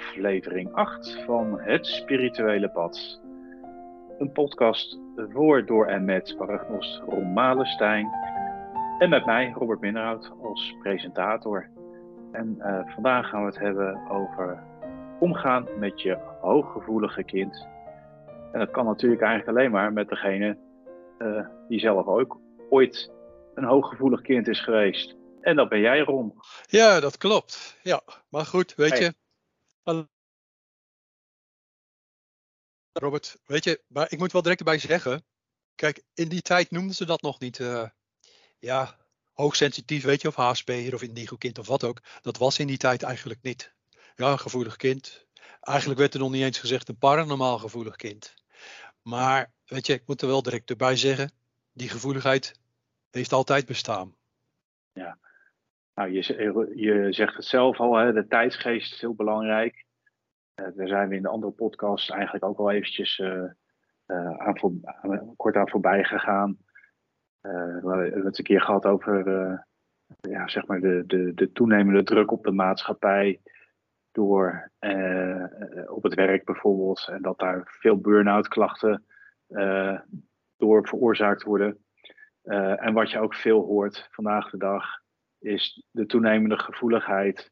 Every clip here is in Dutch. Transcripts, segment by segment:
aflevering 8 van Het Spirituele Pad. Een podcast voor, door en met paragnost Ron Malenstein en met mij, Robert Minderhout, als presentator. En uh, vandaag gaan we het hebben over omgaan met je hooggevoelige kind. En dat kan natuurlijk eigenlijk alleen maar met degene uh, die zelf ook ooit een hooggevoelig kind is geweest. En dat ben jij, Ron. Ja, dat klopt. Ja, maar goed, weet je. Robert, weet je, maar ik moet wel direct erbij zeggen. Kijk, in die tijd noemden ze dat nog niet. Uh, ja, hoogsensitief, weet je, of HSP'er of indigo-kind of wat ook. Dat was in die tijd eigenlijk niet. Ja, een gevoelig kind. Eigenlijk werd er nog niet eens gezegd een paranormaal gevoelig kind. Maar, weet je, ik moet er wel direct erbij zeggen. Die gevoeligheid heeft altijd bestaan. Ja, nou, je, je zegt het zelf al, hè, de tijdsgeest is heel belangrijk. Uh, daar zijn we in de andere podcast eigenlijk ook al eventjes uh, aan voor, kort aan voorbij gegaan. we hebben het een keer gehad over ja, zeg maar de, de, de toenemende druk op de maatschappij door op het werk bijvoorbeeld. En dat daar veel burn-out klachten door veroorzaakt worden. en wat je ook veel hoort vandaag de dag, is de toenemende gevoeligheid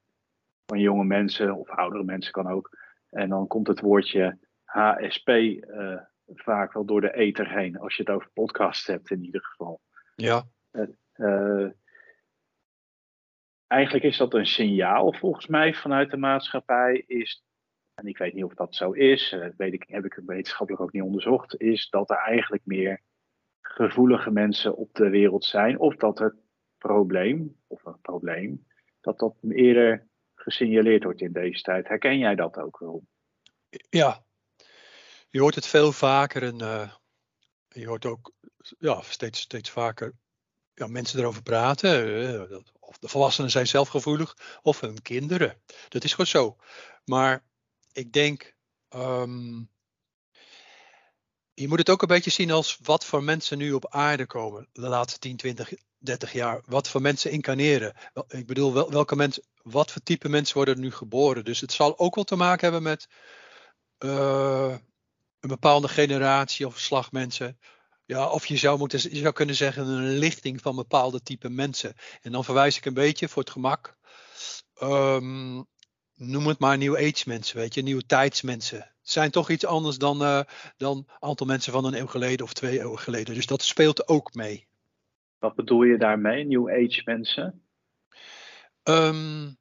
van jonge mensen of oudere mensen kan ook. En dan komt het woordje HSP uh, eh, vaak wel door de ether heen, als je het over podcast hebt in ieder geval. Ja. Uh, eigenlijk is dat een signaal volgens mij vanuit de maatschappij. Is, en ik weet niet of dat zo is, uh, weet ik, heb ik wetenschappelijk ook niet onderzocht, is dat er eigenlijk meer gevoelige mensen op de wereld zijn. Of dat het probleem, of een probleem, dat dat eerder gesignaleerd wordt in deze tijd. Herken jij dat ook wel? Ja, je hoort het veel vaker en uh, je hoort ook ja, steeds, steeds vaker ja, mensen erover praten. Uh, of de volwassenen zijn zelfgevoelig of hun kinderen. Dat is gewoon zo. Maar ik denk, um, je moet het ook een beetje zien als wat voor mensen nu op aarde komen de laatste 10, 20, 30 jaar. Wat voor mensen incarneren. Ik bedoel, wel, welke mensen, wat voor type mensen worden er nu geboren. Dus het zal ook wel te maken hebben met uh, een bepaalde generatie of slag mensen. Ja, of je zou, moeten, je zou kunnen zeggen een lichting van bepaalde type mensen. En dan verwijs ik een beetje voor het gemak. Um, noem het maar New Age mensen, weet je, nieuwe tijdsmensen. Zijn toch iets anders dan, uh, dan aantal mensen van een eeuw geleden of twee eeuwen geleden. Dus dat speelt ook mee. Wat bedoel je daarmee, New Age mensen? Um,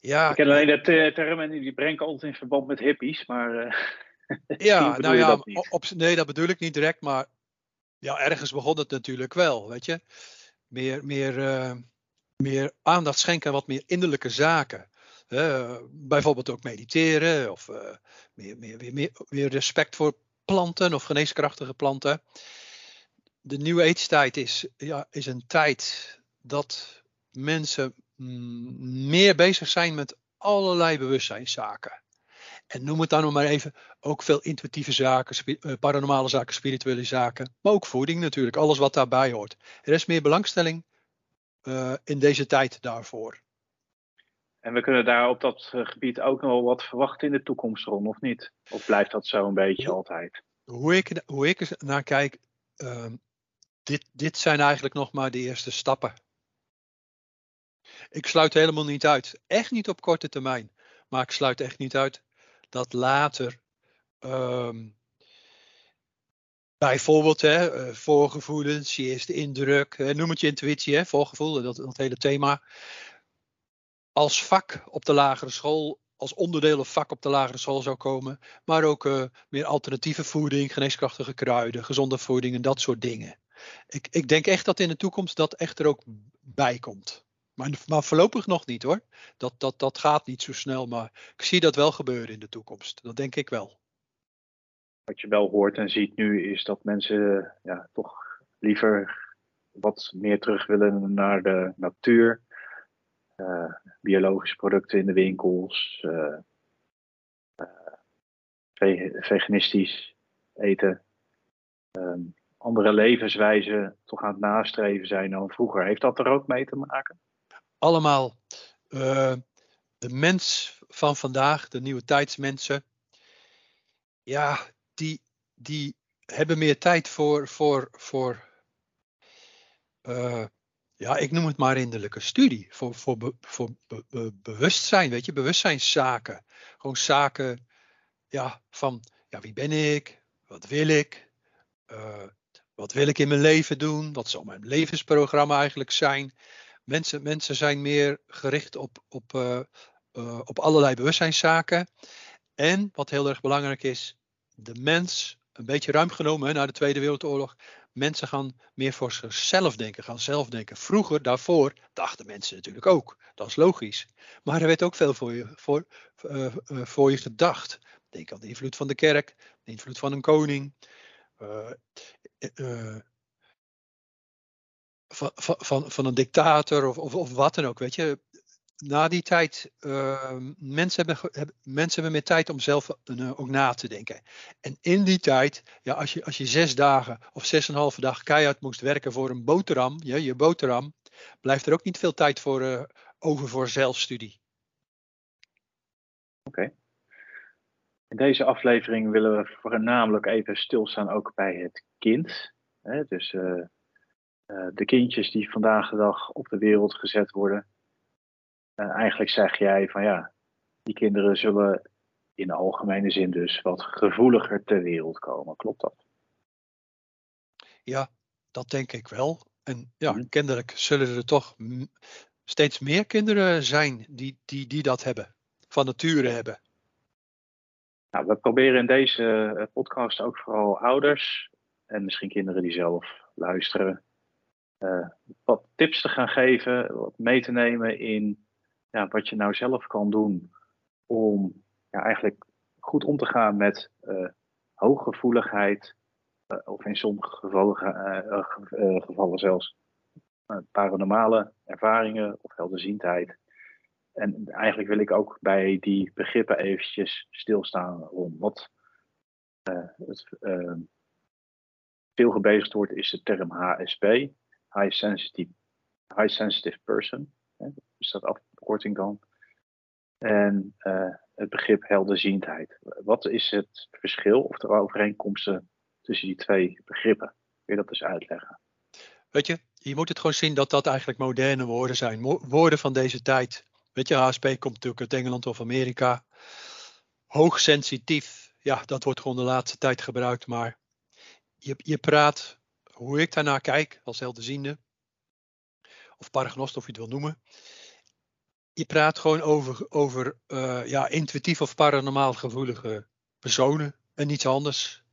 ja, ik ken alleen de term en die breng ik altijd in verband met hippies, maar. Uh, ja, nou ja, op, nee, dat bedoel ik niet direct, maar ja, ergens begon het natuurlijk wel, weet je. Meer, meer, uh, meer aandacht schenken aan wat meer innerlijke zaken. Uh, bijvoorbeeld ook mediteren of uh, meer, meer, meer, meer respect voor planten of geneeskrachtige planten de New Age tijd is, ja, is een tijd dat mensen mm, meer bezig zijn met allerlei bewustzijnszaken. En noem het dan nog maar even, ook veel intuïtieve zaken, eh, paranormale zaken, spirituele zaken, maar ook voeding natuurlijk, alles wat daarbij hoort. Er is meer belangstelling in deze tijd daarvoor. En we kunnen daar op dat eh, gebied ook nog wel wat verwachten in de toekomst of niet? Of blijft dat zo een beetje altijd? Hoe ik, hoe ik er naar kijk, uh, dit, dit zijn eigenlijk nog maar de eerste stappen. Ik sluit helemaal niet uit, echt niet op korte termijn, maar ik sluit echt niet uit dat later um, bijvoorbeeld hè, eh, voorgevoelens, je eerste indruk, noem het je intuïtie, hè, voorgevoel, dat, dat hele thema, als vak op de lagere school als onderdeel of vak op de lagere school zou komen. Maar ook uh, meer alternatieve voeding, geneeskrachtige kruiden, gezonde voeding en dat soort dingen ik, ik denk echt dat in de toekomst dat echt er ook bij komt. Maar, maar voorlopig nog niet hoor. Dat, dat, dat gaat niet zo snel, maar ik zie dat wel gebeuren in de toekomst. Dat denk ik wel. Wat je wel hoort en ziet nu is dat mensen ja, toch liever wat meer terug willen naar de natuur. Uh, biologische producten in de winkels. Uh, uh, veganistisch eten. Um, andere levenswijze toch aan het nastreven zijn dan vroeger. Heeft dat er ook mee te maken? Allemaal. De mens van vandaag, de nieuwe tijdsmensen, ja, die, die hebben meer tijd voor, voor, voor ja, ik noem het maar innerlijke studie. Voor, voor, voor be, be, bewustzijn, weet je, bewustzijnszaken. Gewoon zaken ja, van, ja, wie ben ik? Wat wil ik? Uh, wat wil ik in mijn leven doen? Wat zal mijn levensprogramma eigenlijk zijn? Mensen, mensen zijn meer gericht op, op, uh, uh, op allerlei bewustzijnszaken. En wat heel erg belangrijk is, de mens, een beetje ruim genomen na de Tweede Wereldoorlog, mensen gaan meer voor zichzelf denken, gaan zelf denken. Vroeger, daarvoor, dachten mensen natuurlijk ook. Dat is logisch. Maar er werd ook veel voor je, voor, uh, uh, voor je gedacht. Denk aan de invloed van de kerk, de invloed van een koning. Uh, van, van, van een dictator of, of, of wat dan ook. Weet je, na die tijd, uh, mensen, hebben, mensen hebben meer tijd om zelf uh, ook na te denken. En in die tijd, ja, als, je, als je zes dagen of zes en een halve dag keihard moest werken voor een boterham, ja, je boterham, blijft er ook niet veel tijd voor, uh, over voor zelfstudie. Oké. In deze aflevering willen we voornamelijk even stilstaan ook bij het kind. Hè? Dus de kindjes die vandaag de dag op de wereld gezet worden. En eigenlijk zeg jij van ja, die kinderen zullen in de algemene zin dus wat gevoeliger ter wereld komen. Klopt dat? Ja, dat denk ik wel. En ja, kennelijk zullen er toch steeds meer kinderen zijn die, die, die dat hebben, van nature hebben. Nou, we proberen in deze eh, podcast ook vooral ouders en misschien kinderen die zelf luisteren, uh, wat tips te gaan geven, wat mee te nemen in ja, wat je nou zelf kan doen om ja, eigenlijk goed om te gaan met uh, hooggevoeligheid, uh, of in sommige gevallen, uh, gevallen zelfs paranormale ervaringen of helderziendheid. En eigenlijk wil ik ook bij die begrippen eventjes stilstaan rond wat het, veel gebezigd wordt is de term HSP, High Sensitive, high sensitive Person. Is dat afkorting dan? En uh, het begrip helderziendheid. Wat is het verschil of de overeenkomsten tussen die twee begrippen? Kun je dat eens uitleggen? Weet je, je moet het gewoon zien dat dat eigenlijk moderne woorden zijn. woorden van deze tijd. Weet je, HSP komt natuurlijk uit Engeland of Amerika. Hoogsensitief, ja, dat wordt gewoon de laatste tijd gebruikt. Maar je, je praat, hoe ik daarnaar kijk, als helderziende, of paragnost, of je het wil noemen. Je praat gewoon over, over uh, ja, intuïtief of paranormaal gevoelige personen en niets anders.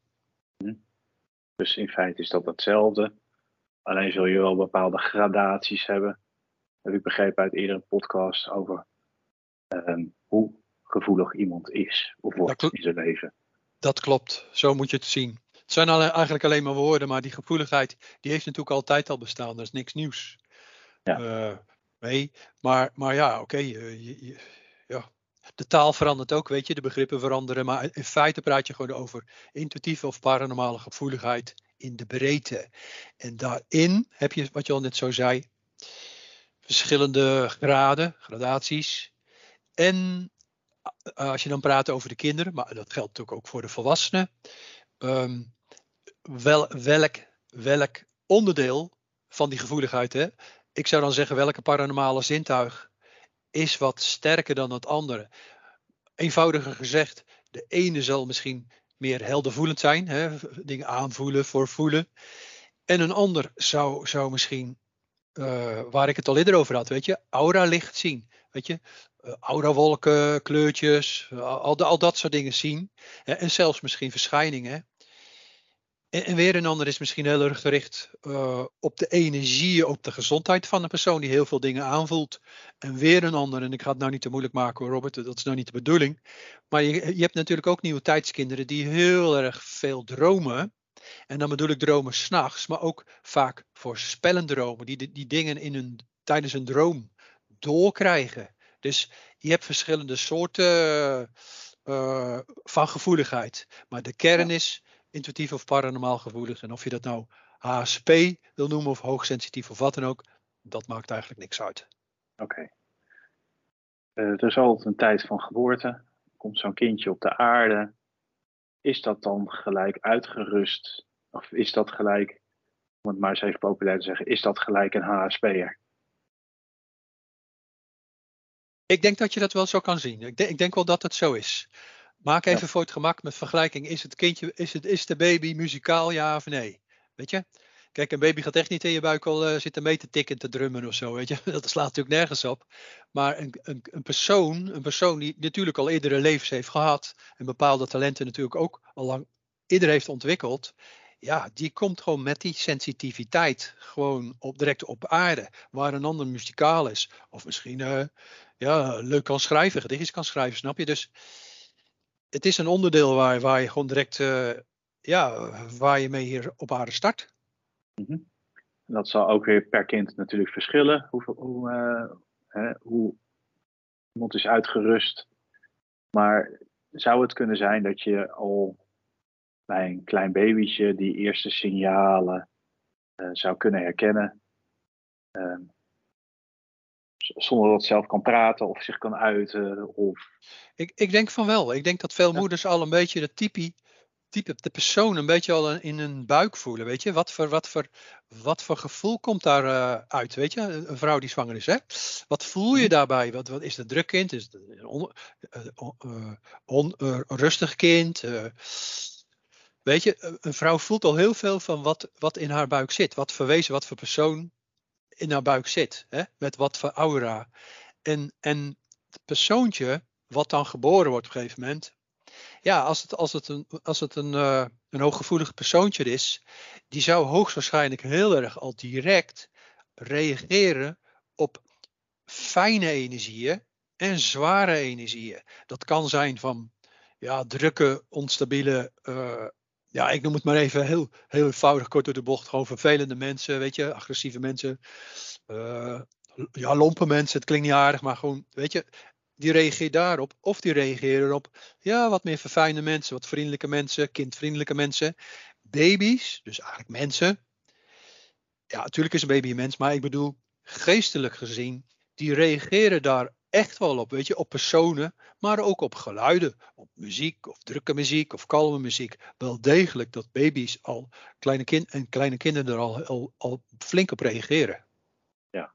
Hm. Dus in feite is dat hetzelfde. Alleen zul je wel bepaalde gradaties hebben. Heb ik begrepen uit eerdere podcast over um, hoe gevoelig iemand is of wordt in zijn leven. Dat klopt, zo moet je het zien. Het zijn eigenlijk alleen maar woorden, maar die gevoeligheid die heeft natuurlijk altijd al bestaan. Dat is niks nieuws. Ja. Uh, nee, maar, maar ja, oké. Uh, ja. De taal verandert ook, weet je, de begrippen veranderen. Maar in feite praat je gewoon over intuïtieve of paranormale gevoeligheid in de breedte. En daarin heb je, wat je al net zo zei, verschillende graden, gradaties. En uh, als je dan praat over de kinderen, maar dat geldt natuurlijk ook voor de volwassenen. Um, wel, welk, welk onderdeel van die gevoeligheid, hè, ik zou dan zeggen welke paranormale zintuig is wat sterker dan het andere. Eenvoudiger gezegd, de ene zal misschien meer heldervoelend zijn, hè, dingen aanvoelen, voorvoelen. En een ander zou, zou misschien, uh, waar ik het al eerder over had, weet je, aura licht zien. Weet je, uh, aurawolken, kleurtjes, al, al, dat soort dingen zien. En zelfs misschien verschijningen. En, en, weer een ander is misschien heel erg gericht uh, op de energie, op de gezondheid van een persoon die heel veel dingen aanvoelt. En weer een ander, en ik ga het nou niet te moeilijk maken Robert, dat is nou niet de bedoeling. Maar je, je hebt natuurlijk ook nieuwe tijdskinderen die heel erg veel dromen. En dan bedoel ik dromen s'nachts, maar ook vaak voorspellend dromen, die, die dingen in hun, tijdens een droom doorkrijgen. Dus je hebt verschillende soorten uh, van gevoeligheid. Maar de kern is intuïtief of paranormaal gevoelig. En of je dat nou HSP wil noemen of hoogsensitief of wat dan ook, dat maakt eigenlijk niks uit. Oké. Okay. er is altijd een tijd van geboorte. Komt zo'n kindje op de aarde. Is dat dan gelijk uitgerust? Of is dat gelijk, om het maar eens even populair te zeggen, is dat gelijk een HSP'er? Ik denk dat je dat wel zo kan zien. Ik, ik denk wel dat het zo is. Maak even voor het gemak met vergelijking. Is het kindje, is, het, is de baby muzikaal ja of nee? Weet je? Kijk, een baby gaat echt niet in je buik al uh, zitten mee te tikken, te drummen of zo. Weet je? Dat slaat natuurlijk nergens op. Maar een, een, een, persoon, een persoon die natuurlijk al eerdere levens heeft gehad. En bepaalde talenten natuurlijk ook al lang eerder heeft ontwikkeld. Ja, die komt gewoon met die sensitiviteit gewoon op, direct op aarde. Waar een ander muzikaal is. Of misschien uh, ja, leuk kan schrijven, gedichtjes kan schrijven, snap je? Dus het is een onderdeel waar, waar je gewoon direct, uh, ja, waar je mee hier op aarde start. -hmm. Dat zal ook weer per kind natuurlijk verschillen. Hoe, hoe, uh, hè, hoe iemand is uitgerust. Maar zou het kunnen zijn dat je al bij een klein babytje die eerste signalen uh, zou kunnen herkennen? Zonder dat zelf kan praten of zich kan uiten? Of... Ik, ik denk van wel. Ik denk dat veel moeders al een beetje de typie, type, de persoon een beetje al in hun buik voelen. Weet je, wat voor, wat voor, wat voor gevoel komt daar uh, uit? Weet je, een vrouw die zwanger is, hè? Wat voel je daarbij? Wat, wat is het druk kind? Is het een on, uh, on, rustig kind? weet je, een vrouw voelt al heel veel van wat, wat in haar buik zit. Wat voor wezen, wat voor persoon in haar buik zit. Hè? Met wat voor aura. En, en het persoontje, wat dan geboren wordt op een gegeven moment. Ja, als het, als het, een, als het een, uh, een hooggevoelig persoontje is, die zou hoogstwaarschijnlijk heel erg al direct reageren op fijne energieën en zware energieën. Dat kan zijn van ja, drukke, onstabiele uh, ja, ik noem het maar even heel, heel eenvoudig, kort door de bocht. Gewoon vervelende mensen, weet je, agressieve mensen. Uh, ja, lompe mensen, het klinkt niet aardig, maar gewoon, weet je, die reageren daarop. Of die reageren op, ja, wat meer verfijnde mensen, wat vriendelijke mensen, kindvriendelijke mensen. Baby's, dus eigenlijk mensen. Ja, natuurlijk is een baby een mens, maar ik bedoel, geestelijk gezien, die reageren daar echt wel op, weet je, op personen, maar ook op geluiden, op muziek of drukke muziek of kalme muziek. Wel degelijk dat baby's al, kleine kind, en kleine kinderen er al, al, flink op reageren. Ja,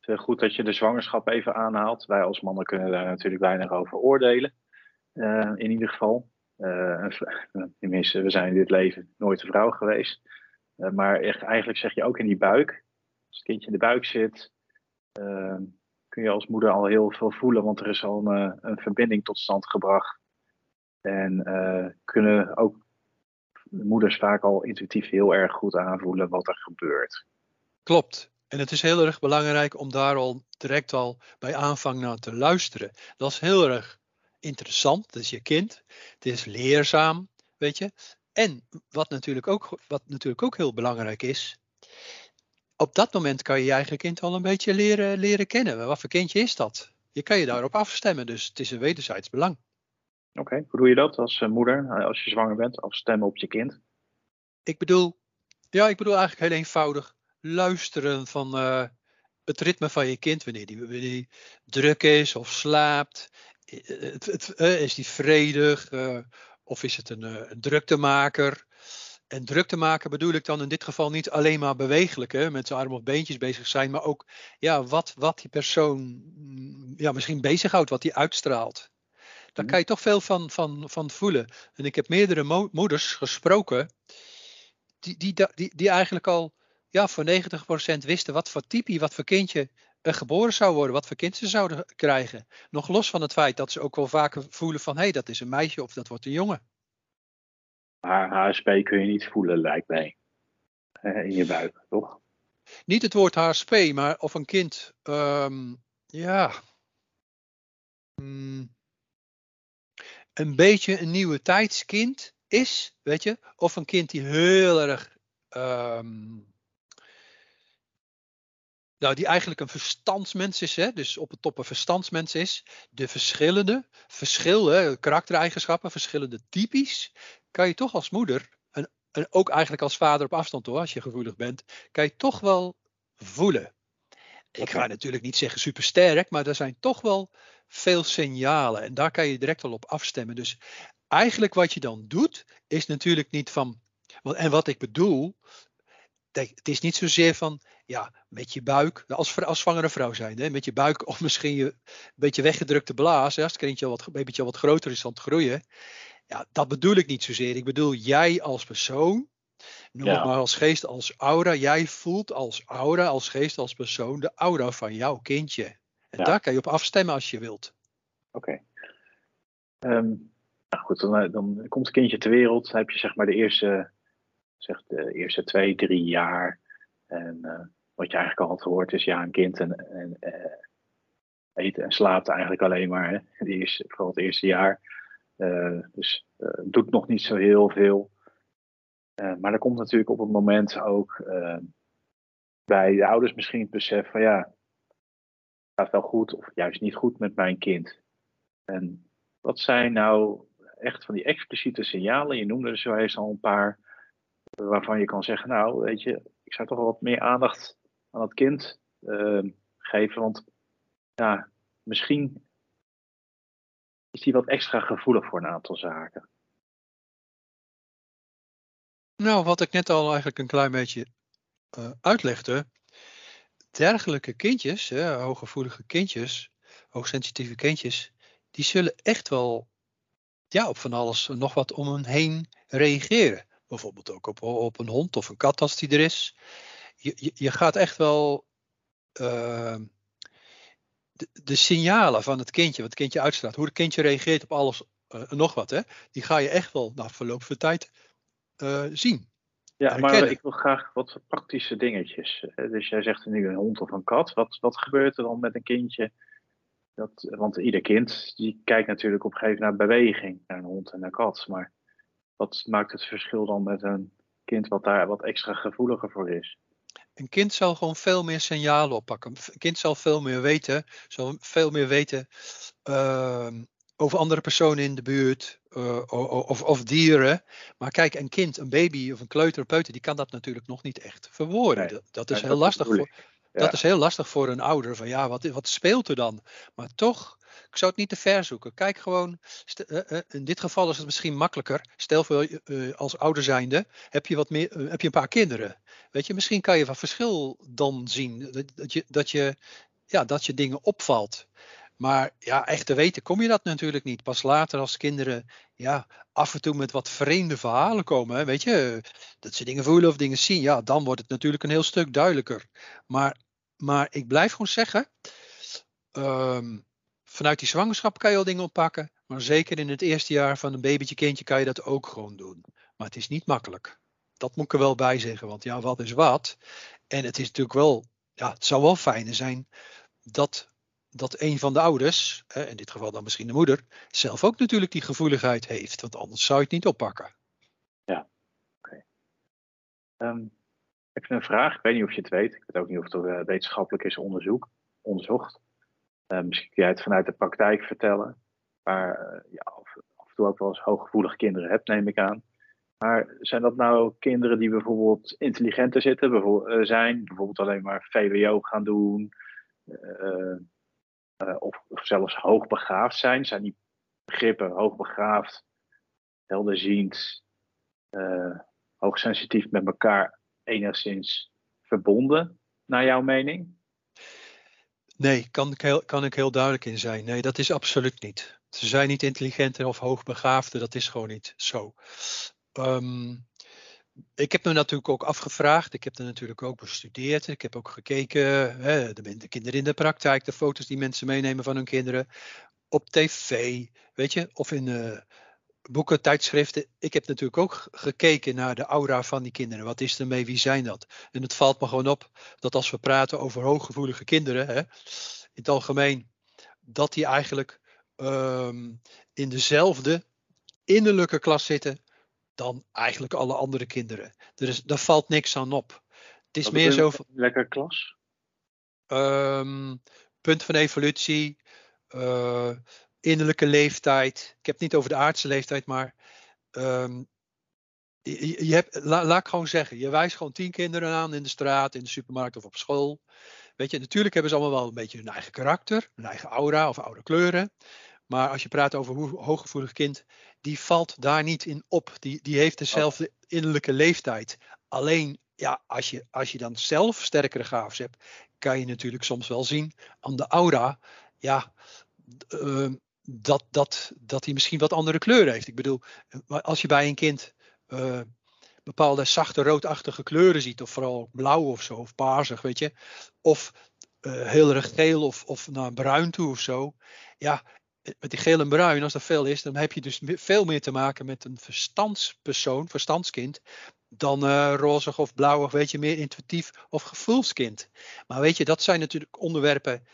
het is goed dat je de zwangerschap even aanhaalt. Wij als mannen kunnen daar natuurlijk weinig over oordelen, uh, in ieder geval. Uh, tenminste, we zijn in dit leven nooit een vrouw geweest. Uh, maar echt, eigenlijk zeg je ook in die buik, als het kindje in de buik zit, kun je als moeder al heel veel voelen, want er is al een, eh, een verbinding tot stand gebracht. En uh, kunnen ook moeders vaak al intuïtief heel erg goed aanvoelen wat er gebeurt. Klopt. En het is heel erg belangrijk om daar al direct al bij aanvang naar te luisteren. Dat is heel erg interessant. Dat is je kind. Het is leerzaam, weet je. En wat natuurlijk ook, wat natuurlijk ook heel belangrijk is, op dat moment kan je je eigen kind al een beetje leren, leren kennen. Wat voor kindje is dat? Je kan je daarop afstemmen, dus het is een wederzijds belang. Oké, hoe doe je dat als eh, moeder, eh, als je zwanger bent, afstemmen op je kind? Ik bedoel, ja, ik bedoel eigenlijk heel eenvoudig luisteren van uh, het ritme van je kind, wanneer die, wanneer die druk is of slaapt. Het, het, uh, is die vredig uh, of is het een, een druktemaker? En druk te maken bedoel ik dan in dit geval niet alleen maar bewegelijk, hè, met zijn armen of beentjes bezig zijn, maar ook ja, wat, wat die persoon mm, ja, misschien bezighoudt, wat die uitstraalt. Daar mhm. kan je toch veel van, van, van voelen. En ik heb meerdere moeders gesproken die, die, die, die eigenlijk al ja, voor 90% wisten wat voor type, wat voor kindje er geboren zou worden, wat voor kind ze zouden krijgen. Nog los van het feit dat ze ook wel vaker voelen van hé, hey, dat is een meisje of dat wordt een jongen. HSP kun je niet voelen, lijkt mij. in je buik, toch? Niet het woord HSP, maar of een kind, um, ja, um, een beetje een nieuwe tijdskind is, weet je, of een kind die heel erg, um, nou, die eigenlijk een verstandsmens is, hè, dus op het top een verstandsmens is, de verschillende, verschillen, karaktereigenschappen, verschillende typisch, kan je toch als moeder, en, ook eigenlijk als vader op afstand hoor, als je gevoelig bent, kan je toch wel voelen. Ik ga natuurlijk niet zeggen super sterk, maar er zijn toch wel veel signalen. En daar kan je direct al op afstemmen. Dus eigenlijk wat je dan doet, is natuurlijk niet van. En wat ik bedoel, het is niet zozeer van, ja, met je buik, als, als zwangere vrouw zijn, hè, met je buik of misschien je een beetje weggedrukte blaas, hè, als het kindje al wat, een beetje wat groter is aan het groeien. Ja, dat bedoel ik niet zozeer. Ik bedoel, jij als persoon, noem het maar als geest, als aura, jij voelt als aura, als geest, als persoon, de aura van jouw kindje. En daar kan je op afstemmen als je wilt. Oké. Ehm, nou goed, dan, eh, dan komt het kindje ter wereld. Dan heb je zeg maar de eerste, zeg de eerste twee, drie jaar. En uh, wat je eigenlijk al had gehoord is, ja, een kind en, en uh, eet en slaapt eigenlijk alleen maar. Hè? Die is vooral het eerste jaar. Uh, dus doet nog niet zo heel veel. maar er komt natuurlijk op het moment ook bij de ouders misschien het besef van ja, gaat wel goed of juist niet goed met mijn kind. En wat zijn nou echt van die expliciete signalen? Je noemde er zo eens al een paar waarvan je kan zeggen, nou weet je, ik zou toch wel wat meer aandacht aan het kind geven. Want ja, misschien is hij wat extra gevoelig voor een aantal zaken. Nou, wat ik net al eigenlijk een klein beetje uh, uitlegde. Dergelijke kindjes, hè, hooggevoelige kindjes, hoogsensitieve kindjes, die zullen echt wel ja, op van alles nog wat om hen heen reageren. Bijvoorbeeld ook op, op een hond of een kat als die er is. Je, je, gaat echt wel uh, de, de, signalen van het kindje, wat het kindje uitstraalt, hoe het kindje reageert op alles uh, nog wat, hè, die ga je echt wel na verloop van tijd uh, zien. Ja, maar ik wil graag wat praktische dingetjes. Dus jij zegt nu een hond of een kat. Wat, wat gebeurt er dan met een kindje? Dat, want ieder kind die kijkt natuurlijk op een gegeven moment naar beweging, naar een hond en een kat. Maar wat maakt het verschil dan met een kind wat daar wat extra gevoeliger voor is? Een kind zal gewoon veel meer signalen oppakken. Een kind zal veel meer weten, zal veel meer weten uh, over andere personen in de buurt uh, of, of, dieren. Maar kijk, een kind, een baby of een kleuter peuter, die kan dat natuurlijk nog niet echt verwoorden. Nee, dat, dat, is heel lastig voor. Dat is heel lastig voor een ouder. Van ja, wat, wat speelt er dan? Maar toch, ik zou het niet te ver zoeken. Kijk gewoon, eh, eh, in dit geval is het misschien makkelijker. Stel voor uh, als ouder zijnde, heb je, wat meer, heb je een paar kinderen. Weet je, misschien kan je wat verschil dan zien. Dat, je, dat, je, ja, dat je dingen opvalt. Maar ja, echt te weten kom je dat natuurlijk niet. Pas later als kinderen ja, af en toe met wat vreemde verhalen komen. Weet je, dat ze dingen voelen of dingen zien. Ja, dan wordt het natuurlijk een heel stuk duidelijker. Maar, maar ik blijf gewoon zeggen. Um, vanuit die zwangerschap kan je al dingen oppakken. Maar zeker in het eerste jaar van een babytje kindje kan je dat ook gewoon doen. Maar het is niet makkelijk. Dat moet ik er wel bij zeggen. Want ja, wat is wat? En het is natuurlijk wel, ja, het zou wel fijner zijn dat dat een van de ouders, in dit geval dan misschien de moeder, zelf ook natuurlijk die gevoeligheid heeft. Want anders zou je het niet oppakken. Ja, oké. Okay. Um, ehm, een vraag. Ik weet niet of je het weet. Ik weet ook niet of het uh, wetenschappelijk is onderzoek, onderzocht. Uh, misschien kun jij het vanuit de praktijk vertellen. Maar uh, ja, of, af en toe ook wel eens hooggevoelige kinderen hebt, neem ik aan. Maar zijn dat nou kinderen die bijvoorbeeld intelligenter zitten, bijvoorbeeld, zijn, bijvoorbeeld alleen maar VWO gaan doen, of, of, zelfs hoogbegaafd zijn. Zijn die begrippen hoogbegaafd, helderziend, uh, hoogsensitief met elkaar enigszins verbonden, naar jouw mening? Nee, kan ik, heel, kan ik heel duidelijk in zijn. Nee, dat is absoluut niet. Ze zijn niet intelligenter of hoogbegaafde, dat is gewoon niet zo. Um, ik heb me natuurlijk ook afgevraagd. Ik heb er natuurlijk ook bestudeerd. Ik heb ook gekeken, hè, de, de, kinderen in de praktijk, de foto's die mensen meenemen van hun kinderen. Op tv, weet je, of in uh, boeken, tijdschriften. Ik heb natuurlijk ook gekeken naar de aura van die kinderen. Wat is er mee? Wie zijn dat? En het valt me gewoon op dat als we praten over hooggevoelige kinderen, hè, in het algemeen, dat die eigenlijk um, in dezelfde innerlijke klas zitten dan eigenlijk alle andere kinderen. Er is, daar valt niks aan op. Het is meer zo. Lekker klas? Um, punt van evolutie, uh, innerlijke leeftijd. Ik heb het niet over de aardse leeftijd, maar um, je, je hebt, la, laat ik gewoon zeggen, je wijst gewoon tien kinderen aan in de straat, in de supermarkt of op school. weet je, natuurlijk hebben ze allemaal wel een beetje hun eigen karakter, hun eigen aura of oude kleuren. Maar als je praat over hoe hooggevoelig kind, die valt daar niet in op. Die, die heeft dezelfde innerlijke leeftijd. Alleen, ja, als je, als je dan zelf sterkere gaves hebt, kan je natuurlijk soms wel zien aan de aura, ja, uh, dat, dat, dat hij misschien wat andere kleuren heeft. Ik bedoel, als je bij een kind uh, bepaalde zachte roodachtige kleuren ziet, of vooral blauw of zo, of paarsig, weet je, of uh, heel erg geel of, of naar bruin toe of zo. Ja, met die geel en bruin, als dat veel is, dan heb je dus veel meer te maken met een verstandspersoon, verstandskind, dan uh, rozig of blauw, weet je, meer intuïtief of gevoelskind. Maar weet je, dat zijn natuurlijk onderwerpen,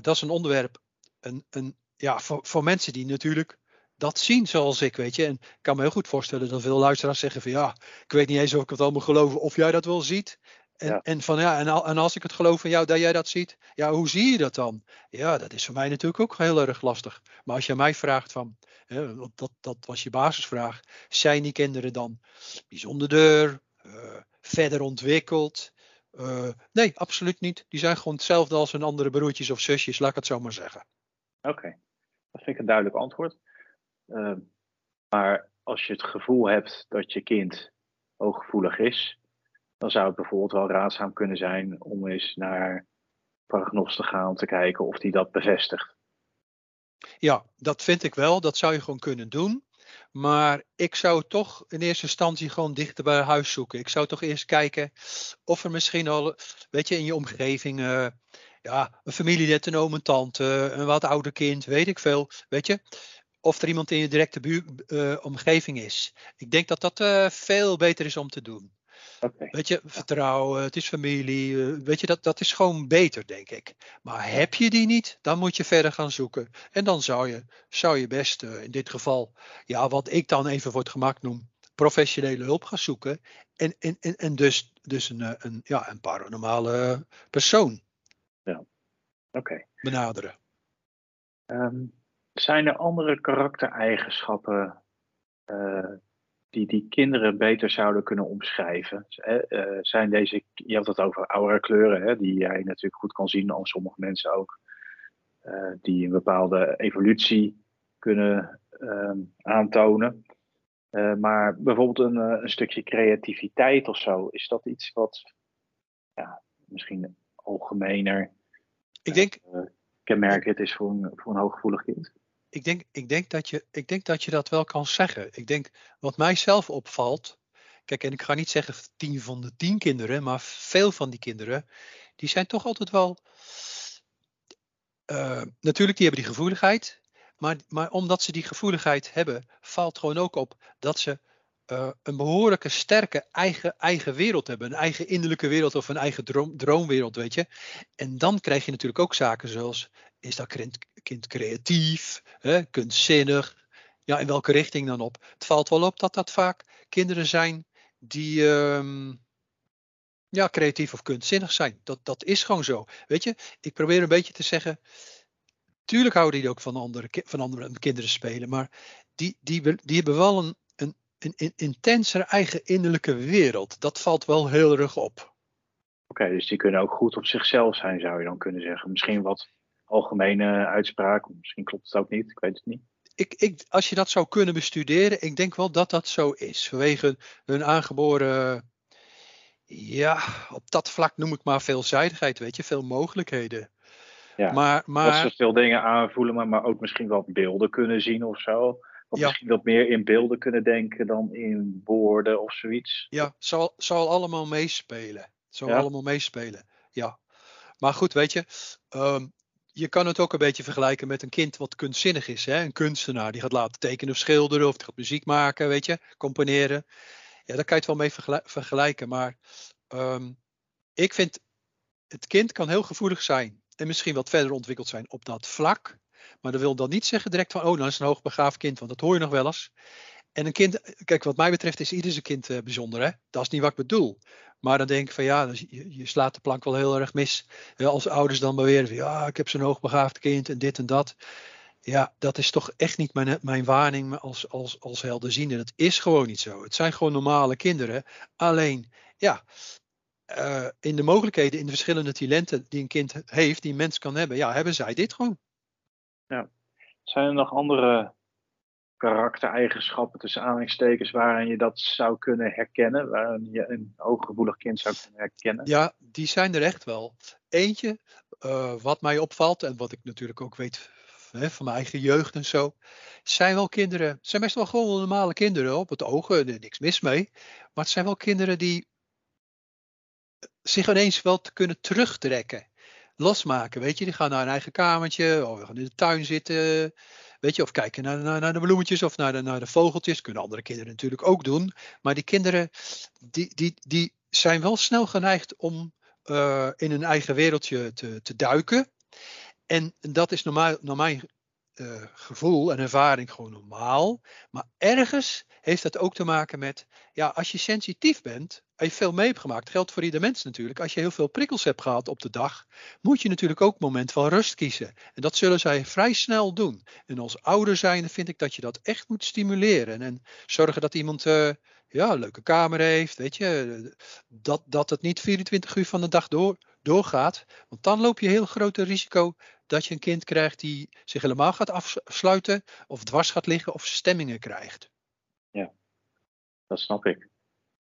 dat is een onderwerp, een, een, ja, voor, voor mensen die natuurlijk dat zien zoals ik, weet je. En ik kan me heel goed voorstellen dat veel luisteraars zeggen van ja, ik weet niet eens of ik het allemaal geloven of jij dat wel ziet. En, en van ja, en, en, als ik het geloof van jou dat jij dat ziet, ja, hoe zie je dat dan? Ja, dat is voor mij natuurlijk ook heel erg lastig. Maar als je mij vraagt van, hè, dat, dat was je basisvraag, zijn die kinderen dan bijzonderder, uh, verder ontwikkeld? Uh, nee, absoluut niet. Die zijn gewoon hetzelfde als hun andere broertjes of zusjes, laat ik het zo maar zeggen. Oké, dat vind ik een duidelijk antwoord. Uh, maar als je het gevoel hebt dat je kind hooggevoelig is, dan zou het bijvoorbeeld wel raadzaam kunnen zijn om eens naar prognos te gaan om te kijken of die dat bevestigt. Ja, dat vind ik wel. Dat zou je gewoon kunnen doen. Maar ik zou toch in eerste instantie gewoon dichter bij huis zoeken. Ik zou toch eerst kijken of er misschien al, weet je, in je omgeving, uh, ja, een familielid, een oom, een tante, een wat ouder kind, weet ik veel, weet je. Of er iemand in je directe buur, uh, omgeving is. Ik denk dat dat uh, veel beter is om te doen. Okay. Weet je, vertrouwen, het is familie. Uh, weet je, dat, dat is gewoon beter, denk ik. Maar heb je die niet, dan moet je verder gaan zoeken. En dan zou je, zou je best in dit geval, ja, wat ik dan even voor het gemak noem, professionele hulp gaan zoeken. En, en, en, en dus, dus een, een, ja, een paranormale persoon ja. Okay. benaderen. Um, zijn er andere karaktereigenschappen uh, die die kinderen beter zouden kunnen omschrijven? Uh, zijn deze, je had het over aura kleuren, hè, die jij natuurlijk goed kan zien, als sommige mensen ook, uh, die een bepaalde evolutie kunnen ehm, aantonen. maar bijvoorbeeld een, een, stukje creativiteit of zo, is dat iets wat ja, misschien algemener ik denk, kenmerkend is voor een, voor een hooggevoelig kind? ik denk, ik, denk dat je, ik denk dat je dat wel kan zeggen. Ik denk, wat mij zelf opvalt. Kijk, en ik ga niet zeggen tien van de tien kinderen, maar veel van die kinderen, die zijn toch altijd wel. Uh, natuurlijk, die hebben die gevoeligheid. Maar, maar omdat ze die gevoeligheid hebben, valt gewoon ook op dat ze uh, een behoorlijke sterke eigen, eigen wereld hebben. Een eigen innerlijke wereld of een eigen droom, droomwereld, weet je. En dan krijg je natuurlijk ook zaken zoals, is dat kind, kind creatief, hè, kunstzinnig? Ja, in welke richting dan op? Het valt wel op dat dat vaak kinderen zijn die um, ja, creatief of kunstzinnig zijn. Dat, dat is gewoon zo. Weet je, ik probeer een beetje te zeggen. Tuurlijk houden die ook van andere, van andere kinderen spelen, maar die, die, die hebben wel een, een, intensere eigen innerlijke wereld. Dat valt wel heel erg op. Oké, dus die kunnen ook goed op zichzelf zijn, zou je dan kunnen zeggen. Misschien wat algemene uitspraak. Misschien klopt het ook niet, ik weet het niet. Ik, ik, als je dat zou kunnen bestuderen, ik denk wel dat dat zo is. Vanwege hun aangeboren, ja, op dat vlak noem ik maar veelzijdigheid, weet je, veel mogelijkheden. Ja, maar, maar, dat ze veel dingen aanvoelen, maar, maar ook misschien wat beelden kunnen zien of zo. Of ja. misschien wat meer in beelden kunnen denken dan in woorden of zoiets. Ja, zal, zal allemaal meespelen. Zal ja. allemaal meespelen, ja. Maar goed, weet je, um, je kan het ook een beetje vergelijken met een kind wat kunstzinnig is. Hè? Een kunstenaar die gaat laten tekenen of schilderen of die gaat muziek maken, weet je, componeren. Ja, daar kan je het wel mee vergelijken. Maar um, ik vind, het kind kan heel gevoelig zijn en misschien wat verder ontwikkeld zijn op dat vlak. Maar dat wil dan niet zeggen direct van, oh, nou is een hoogbegaafd kind, want dat hoor je nog wel eens. En een kind, kijk, wat mij betreft is ieder zijn kind uh, bijzonder, hè? Dat is niet wat ik bedoel. Maar dan denk ik van ja, je, je slaat de plank wel heel erg mis. Als ouders dan beweren van ja, ik heb zo'n hoogbegaafd kind en dit en dat. Ja, dat is toch echt niet mijn, mijn waarneming als, als, als helderziende. Dat is gewoon niet zo. Het zijn gewoon normale kinderen. Alleen, ja, eh, in de mogelijkheden, in de verschillende talenten die een kind heeft, die een mens kan hebben, ja, hebben zij dit gewoon. Ja. Zijn er nog andere karaktereigenschappen tussen aanhalingstekens waarin je dat zou kunnen herkennen, waarin je een hooggevoelig kind zou kunnen herkennen? Ja, die zijn er echt wel. Eentje, uh, wat mij opvalt en wat ik natuurlijk ook weet hè, van mijn eigen jeugd en zo, zijn wel kinderen, zijn meestal gewoon normale kinderen op het oog, er niks mis mee, maar het zijn wel kinderen die zich ineens wel te kunnen terugtrekken. Losmaken, weet je. Die gaan naar een eigen kamertje, of gaan in de tuin zitten. Weet je, of kijken naar, naar, de bloemetjes of naar de, naar de vogeltjes. Kunnen andere kinderen natuurlijk ook doen. Maar die kinderen, die, die, die zijn wel snel geneigd om uh, in hun eigen wereldje te, te duiken. En dat is normaal, mijn uh, gevoel en ervaring gewoon normaal. Maar ergens heeft dat ook te maken met, ja, als je sensitief bent, als je veel mee hebt gemaakt, geldt voor ieder mens natuurlijk. Als je heel veel prikkels hebt gehad op de dag, moet je natuurlijk ook moment van rust kiezen. En dat zullen zij vrij snel doen. En als ouder zijnde vind ik dat je dat echt moet stimuleren. En zorgen dat iemand uh, ja, een leuke kamer heeft, weet je. Dat, dat het niet 24 uur van de dag door, doorgaat. Want dan loop je heel groot risico dat je een kind krijgt die zich helemaal gaat afsluiten, of dwars gaat liggen, of stemmingen krijgt. Ja, dat snap ik.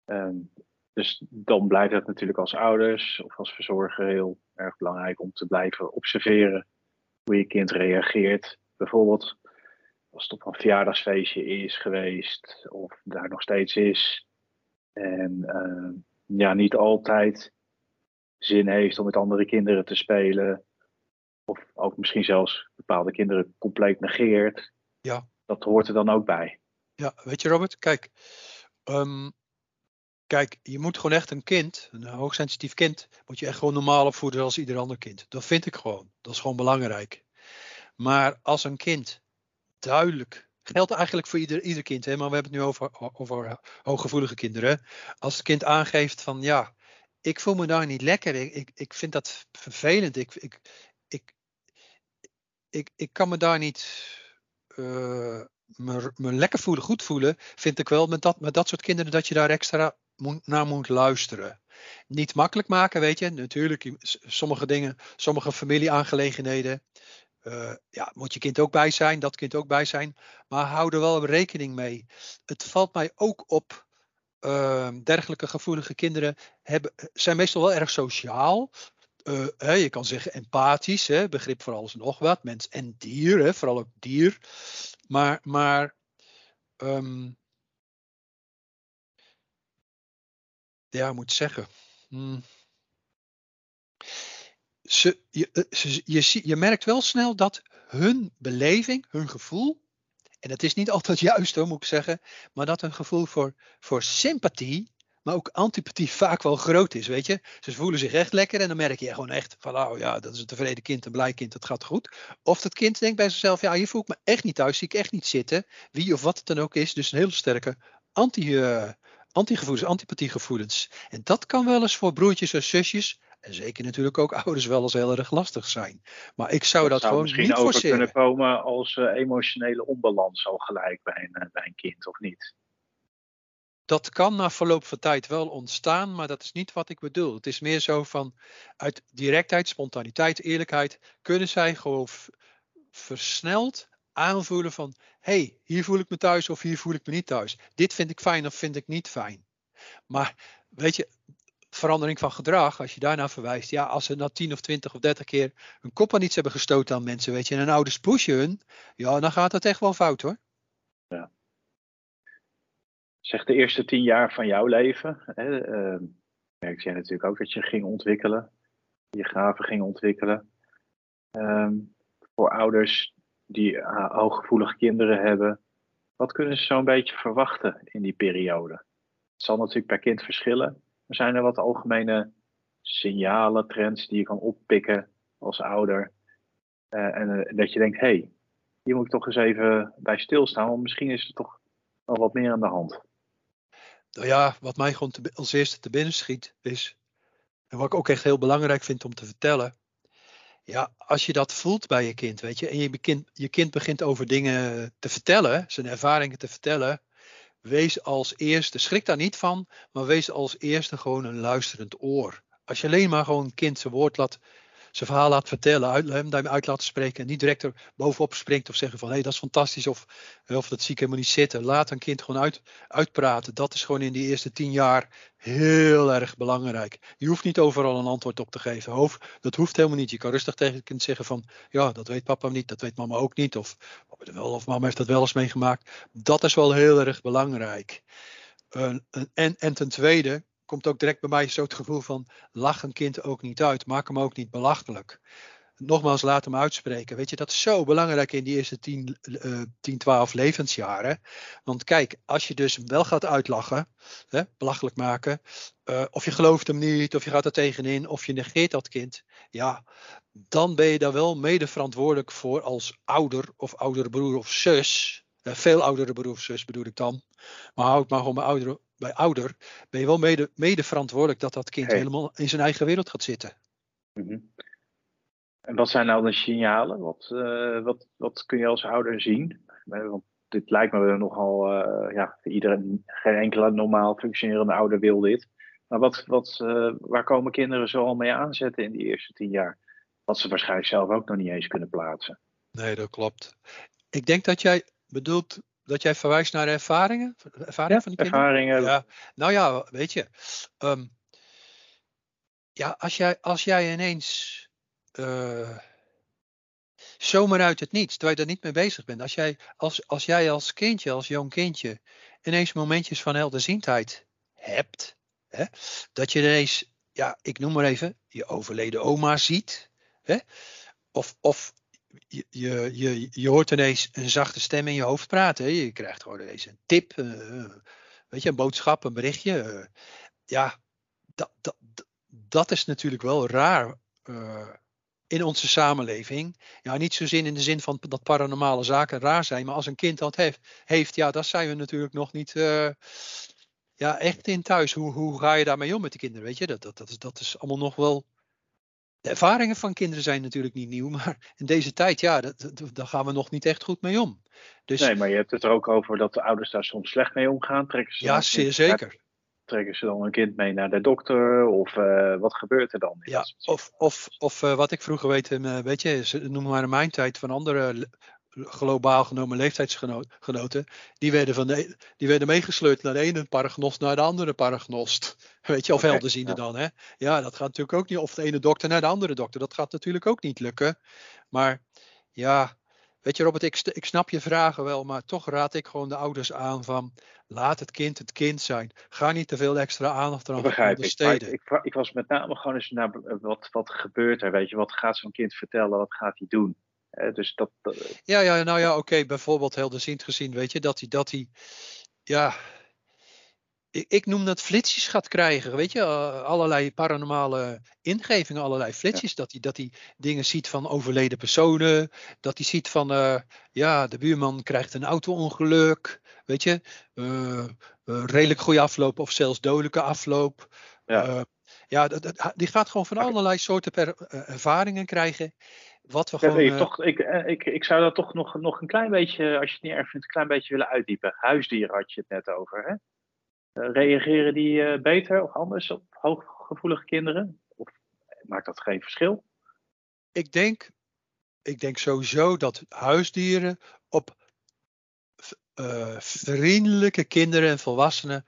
Um, dus dan blijft het natuurlijk als ouders of als verzorger heel erg belangrijk om te blijven observeren hoe je kind reageert. Bijvoorbeeld als het op een verjaardagsfeestje is geweest of daar nog steeds is. En uh, ja, niet altijd zin heeft om met andere kinderen te spelen. Of ook misschien zelfs bepaalde kinderen compleet negeert. Ja. Dat hoort er dan ook bij. Ja, weet je Robert, kijk, um, Kijk, je moet gewoon echt een kind, een hoogsensitief kind, moet je echt gewoon normaal opvoeden als ieder ander kind. Dat vind ik gewoon. Dat is gewoon belangrijk. Maar als een kind duidelijk, geldt eigenlijk voor ieder, ieder kind, hè, maar we hebben het nu over, over hooggevoelige kinderen. Als het kind aangeeft van ja, ik voel me daar niet lekker, ik, ik, vind dat vervelend, ik, ik, ik, ik, ik kan me daar niet uh, me, me, lekker voelen, goed voelen, vind ik wel met dat, met dat soort kinderen dat je daar extra naar moet luisteren. Niet makkelijk maken, weet je. Natuurlijk, sommige dingen, sommige familieaangelegenheden. Uh, ja, moet je kind ook bij zijn, dat kind ook bij zijn. Maar hou er wel rekening mee. Het valt mij ook op. Uh, dergelijke gevoelige kinderen hebben, zijn meestal wel erg sociaal. Uh, hè, je kan zeggen empathisch, hè, begrip voor alles en nog wat. Mens en dier, hè, vooral ook dier. Maar, maar um, ja, moet zeggen. Hmm. Ze, je, eh, je, je merkt wel snel dat hun beleving, hun gevoel, en dat is niet altijd juist hoor, moet ik zeggen, maar dat hun gevoel voor, voor sympathie, maar ook antipathie vaak wel groot is, weet je. Ze voelen zich echt lekker en dan merk je gewoon echt van, oh ja, dat is een tevreden kind, een blij kind, dat gaat goed. Of dat kind denkt bij zichzelf, ja, hier voel ik me echt niet thuis, zie ik echt niet zitten, wie of wat het dan ook is. Dus een hele sterke anti, uh, antigevoelens, antipathiegevoelens. En dat kan wel eens voor broertjes en zusjes, en zeker natuurlijk ook ouders, wel eens heel erg lastig zijn. Maar ik zou dat, dat gewoon misschien niet over kunnen komen als uh, emotionele onbalans al gelijk bij een, eh, bij een kind, of niet? Dat kan na verloop van tijd wel ontstaan, maar dat is niet wat ik bedoel. Het is meer zo van uit directheid, spontaniteit, eerlijkheid kunnen zij gewoon versneld aanvoelen van hey, hier voel ik me thuis of hier voel ik me niet thuis. Dit vind ik fijn of vind ik niet fijn. Maar weet je, verandering van gedrag, als je daarna verwijst, ja, als ze na 10 of 20 of 30 keer hun kop aan iets hebben gestoten aan mensen, weet je, en een ouders pushen hun, ja, dan gaat dat echt wel fout hoor. Ja. Zeg de eerste tien jaar van jouw leven, hè, uh, merkte jij natuurlijk ook dat je ging ontwikkelen, je gaven ging ontwikkelen. Uh, voor ouders die uh, hooggevoelige kinderen hebben, wat kunnen ze zo'n beetje verwachten in die periode? Het zal natuurlijk per kind verschillen. Zijn er wat algemene signalen, trends die je kan oppikken als ouder. Uh, en uh, dat je denkt, hé, hey, hier moet ik toch eens even bij stilstaan, want misschien is er toch wel wat meer aan de hand. Nou ja, wat mij gewoon als eerste te binnen schiet is, en wat ik ook echt heel belangrijk vind om te vertellen, ja, als je dat voelt bij je kind, weet je, en je kind, je kind begint over dingen te vertellen, zijn ervaringen te vertellen, wees als eerste, schrik daar niet van, maar wees als eerste gewoon een luisterend oor. Als je alleen maar gewoon kind zijn woord laat zijn verhaal laat vertellen, hem daarmee uit laten spreken en niet direct er bovenop springt of zeggen van hé hey, dat is fantastisch of, of dat zie ik helemaal niet zitten. Laat een kind gewoon uit, uitpraten. Dat is gewoon in die eerste tien jaar heel erg belangrijk. Je hoeft niet overal een antwoord op te geven. Hoofd, dat hoeft helemaal niet. Je kan rustig tegen het kind zeggen van ja dat weet papa niet, dat weet mama ook niet of, of mama heeft dat wel eens meegemaakt. Dat is wel heel erg belangrijk. en, en ten tweede, komt ook direct bij mij zo het gevoel van lach een kind ook niet uit, maak hem ook niet belachelijk. Nogmaals, laat hem uitspreken. Weet je, dat is zo belangrijk in die eerste 10, uh, 10 12 levensjaren. Want kijk, als je dus wel gaat uitlachen, hè, belachelijk maken, uh, of je gelooft hem niet, of je gaat er tegenin, of je negeert dat kind, ja, dan ben je daar wel mede verantwoordelijk voor als ouder of oudere broer of zus. Uh, veel oudere broer of zus bedoel ik dan. Maar houd maar gewoon mijn oudere bij ouder, ben je wel mede, mede verantwoordelijk dat dat kind helemaal in zijn eigen wereld gaat zitten. Mhm. En wat zijn nou de signalen? Wat, uh, wat, wat kun je als ouder zien? Eh, want dit lijkt me nogal, uh, ja, iedereen, geen enkele normaal functionerende ouder wil dit. Maar wat, wat, uh, waar komen kinderen zo al mee aanzetten in die eerste tien jaar? Wat ze waarschijnlijk zelf ook nog niet eens kunnen plaatsen. Nee, dat klopt. Ik denk dat jij bedoelt dat jij verwijst naar ervaringen? Ervaringen van die ervaringen. Ja. Nou ja, weet je. Um, ja, als jij, als jij ineens uh, zomaar uit het niets, terwijl je er niet mee bezig bent. Als jij als, als, jij als kindje, als jong kindje, ineens momentjes van helderziendheid hebt. Hè, dat je ineens, ja, ik noem maar even, je overleden oma ziet. Hè, of, of je, je, je, hoort ineens een zachte stem in je hoofd praten. Je krijgt gewoon ineens een tip, uh, weet je, een boodschap, een berichtje. Uh, ja, dat, dat, dat is natuurlijk wel raar in onze samenleving. Ja, niet zozeer in de zin van dat paranormale zaken raar zijn, maar als een kind dat heeft, heeft ja, daar zijn we natuurlijk nog niet ja, echt in thuis. Hoe, hoe ga je daarmee om met de kinderen? Weet je, dat, dat, dat, is, dat is allemaal nog wel de ervaringen van kinderen zijn natuurlijk niet nieuw, maar in deze tijd, ja, dat, daar gaan we nog niet echt goed mee om. Dus, nee, maar je hebt het er ook over dat de ouders daar soms slecht mee omgaan. Trekken ze ja, zeer zeker. Trekken ze dan een kind mee naar de dokter? Of uh, wat gebeurt er dan? Ja, of, of, of uh, wat ik vroeger weet, uh, weet je, noem maar in mijn tijd van andere globaal genomen leeftijdsgenoten, die werden, van de, die werden meegesleurd naar de ene paragnost naar de andere paragnost. Weet je, of okay, helderziende ja. dan. Hè? Ja, dat gaat natuurlijk ook niet. Of de ene dokter naar de andere dokter. Dat gaat natuurlijk ook niet lukken. Maar ja, weet je Robert, ik, ik snap je vragen wel, maar toch raad ik gewoon de ouders aan van laat het kind het kind zijn. Ga niet te veel extra aandacht eraan besteden. Ik, ik, ik, was met name gewoon eens naar wat, wat gebeurt er, weet je. Wat gaat zo'n kind vertellen, wat gaat hij doen? Dus dat, Ja, ja, nou ja, oké, okay, bijvoorbeeld helderziend gezien, weet je, dat hij, dat hij, ja, ik, ik, noem dat flitsjes gaat krijgen, weet je, allerlei paranormale ingevingen, allerlei flitsjes, ja. dat hij dat hij dingen ziet van overleden personen, dat hij ziet van, uh, ja, de buurman krijgt een auto-ongeluk, weet je, uh, redelijk goede afloop of zelfs dodelijke afloop. Ja, ja die gaat gewoon van allerlei soorten per, ervaringen krijgen wat we gewoon, ik, toch, ik, eh, ik, ik zou dat toch nog, nog een klein beetje, als je het niet erg vindt, een klein beetje willen uitdiepen. Huisdieren had je het net over. Hè? Uh, reageren die uh, beter of anders op hooggevoelige kinderen? Of maakt dat geen verschil? Ik denk, ik denk sowieso dat huisdieren op uh, vriendelijke kinderen en volwassenen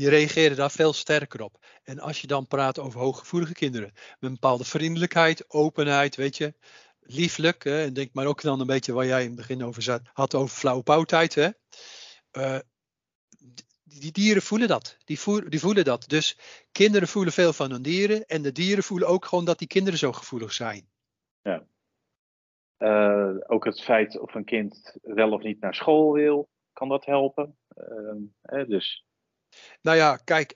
die reageren daar veel sterker op. En als je dan praat over hooggevoelige kinderen, met een bepaalde vriendelijkheid, openheid, weet je, lieflijk, hè, en denk maar ook dan een beetje waar jij in het begin over zat, had over flauwe pauwtijd, hè. Uh, die dieren voelen dat. Die, voelen, die voelen dat. Dus kinderen voelen veel van hun dieren. En de dieren voelen ook gewoon dat die kinderen zo gevoelig zijn. Ja. Uh, ook het feit of een kind wel of niet naar school wil, kan dat helpen. Uh, dus nou ja, kijk,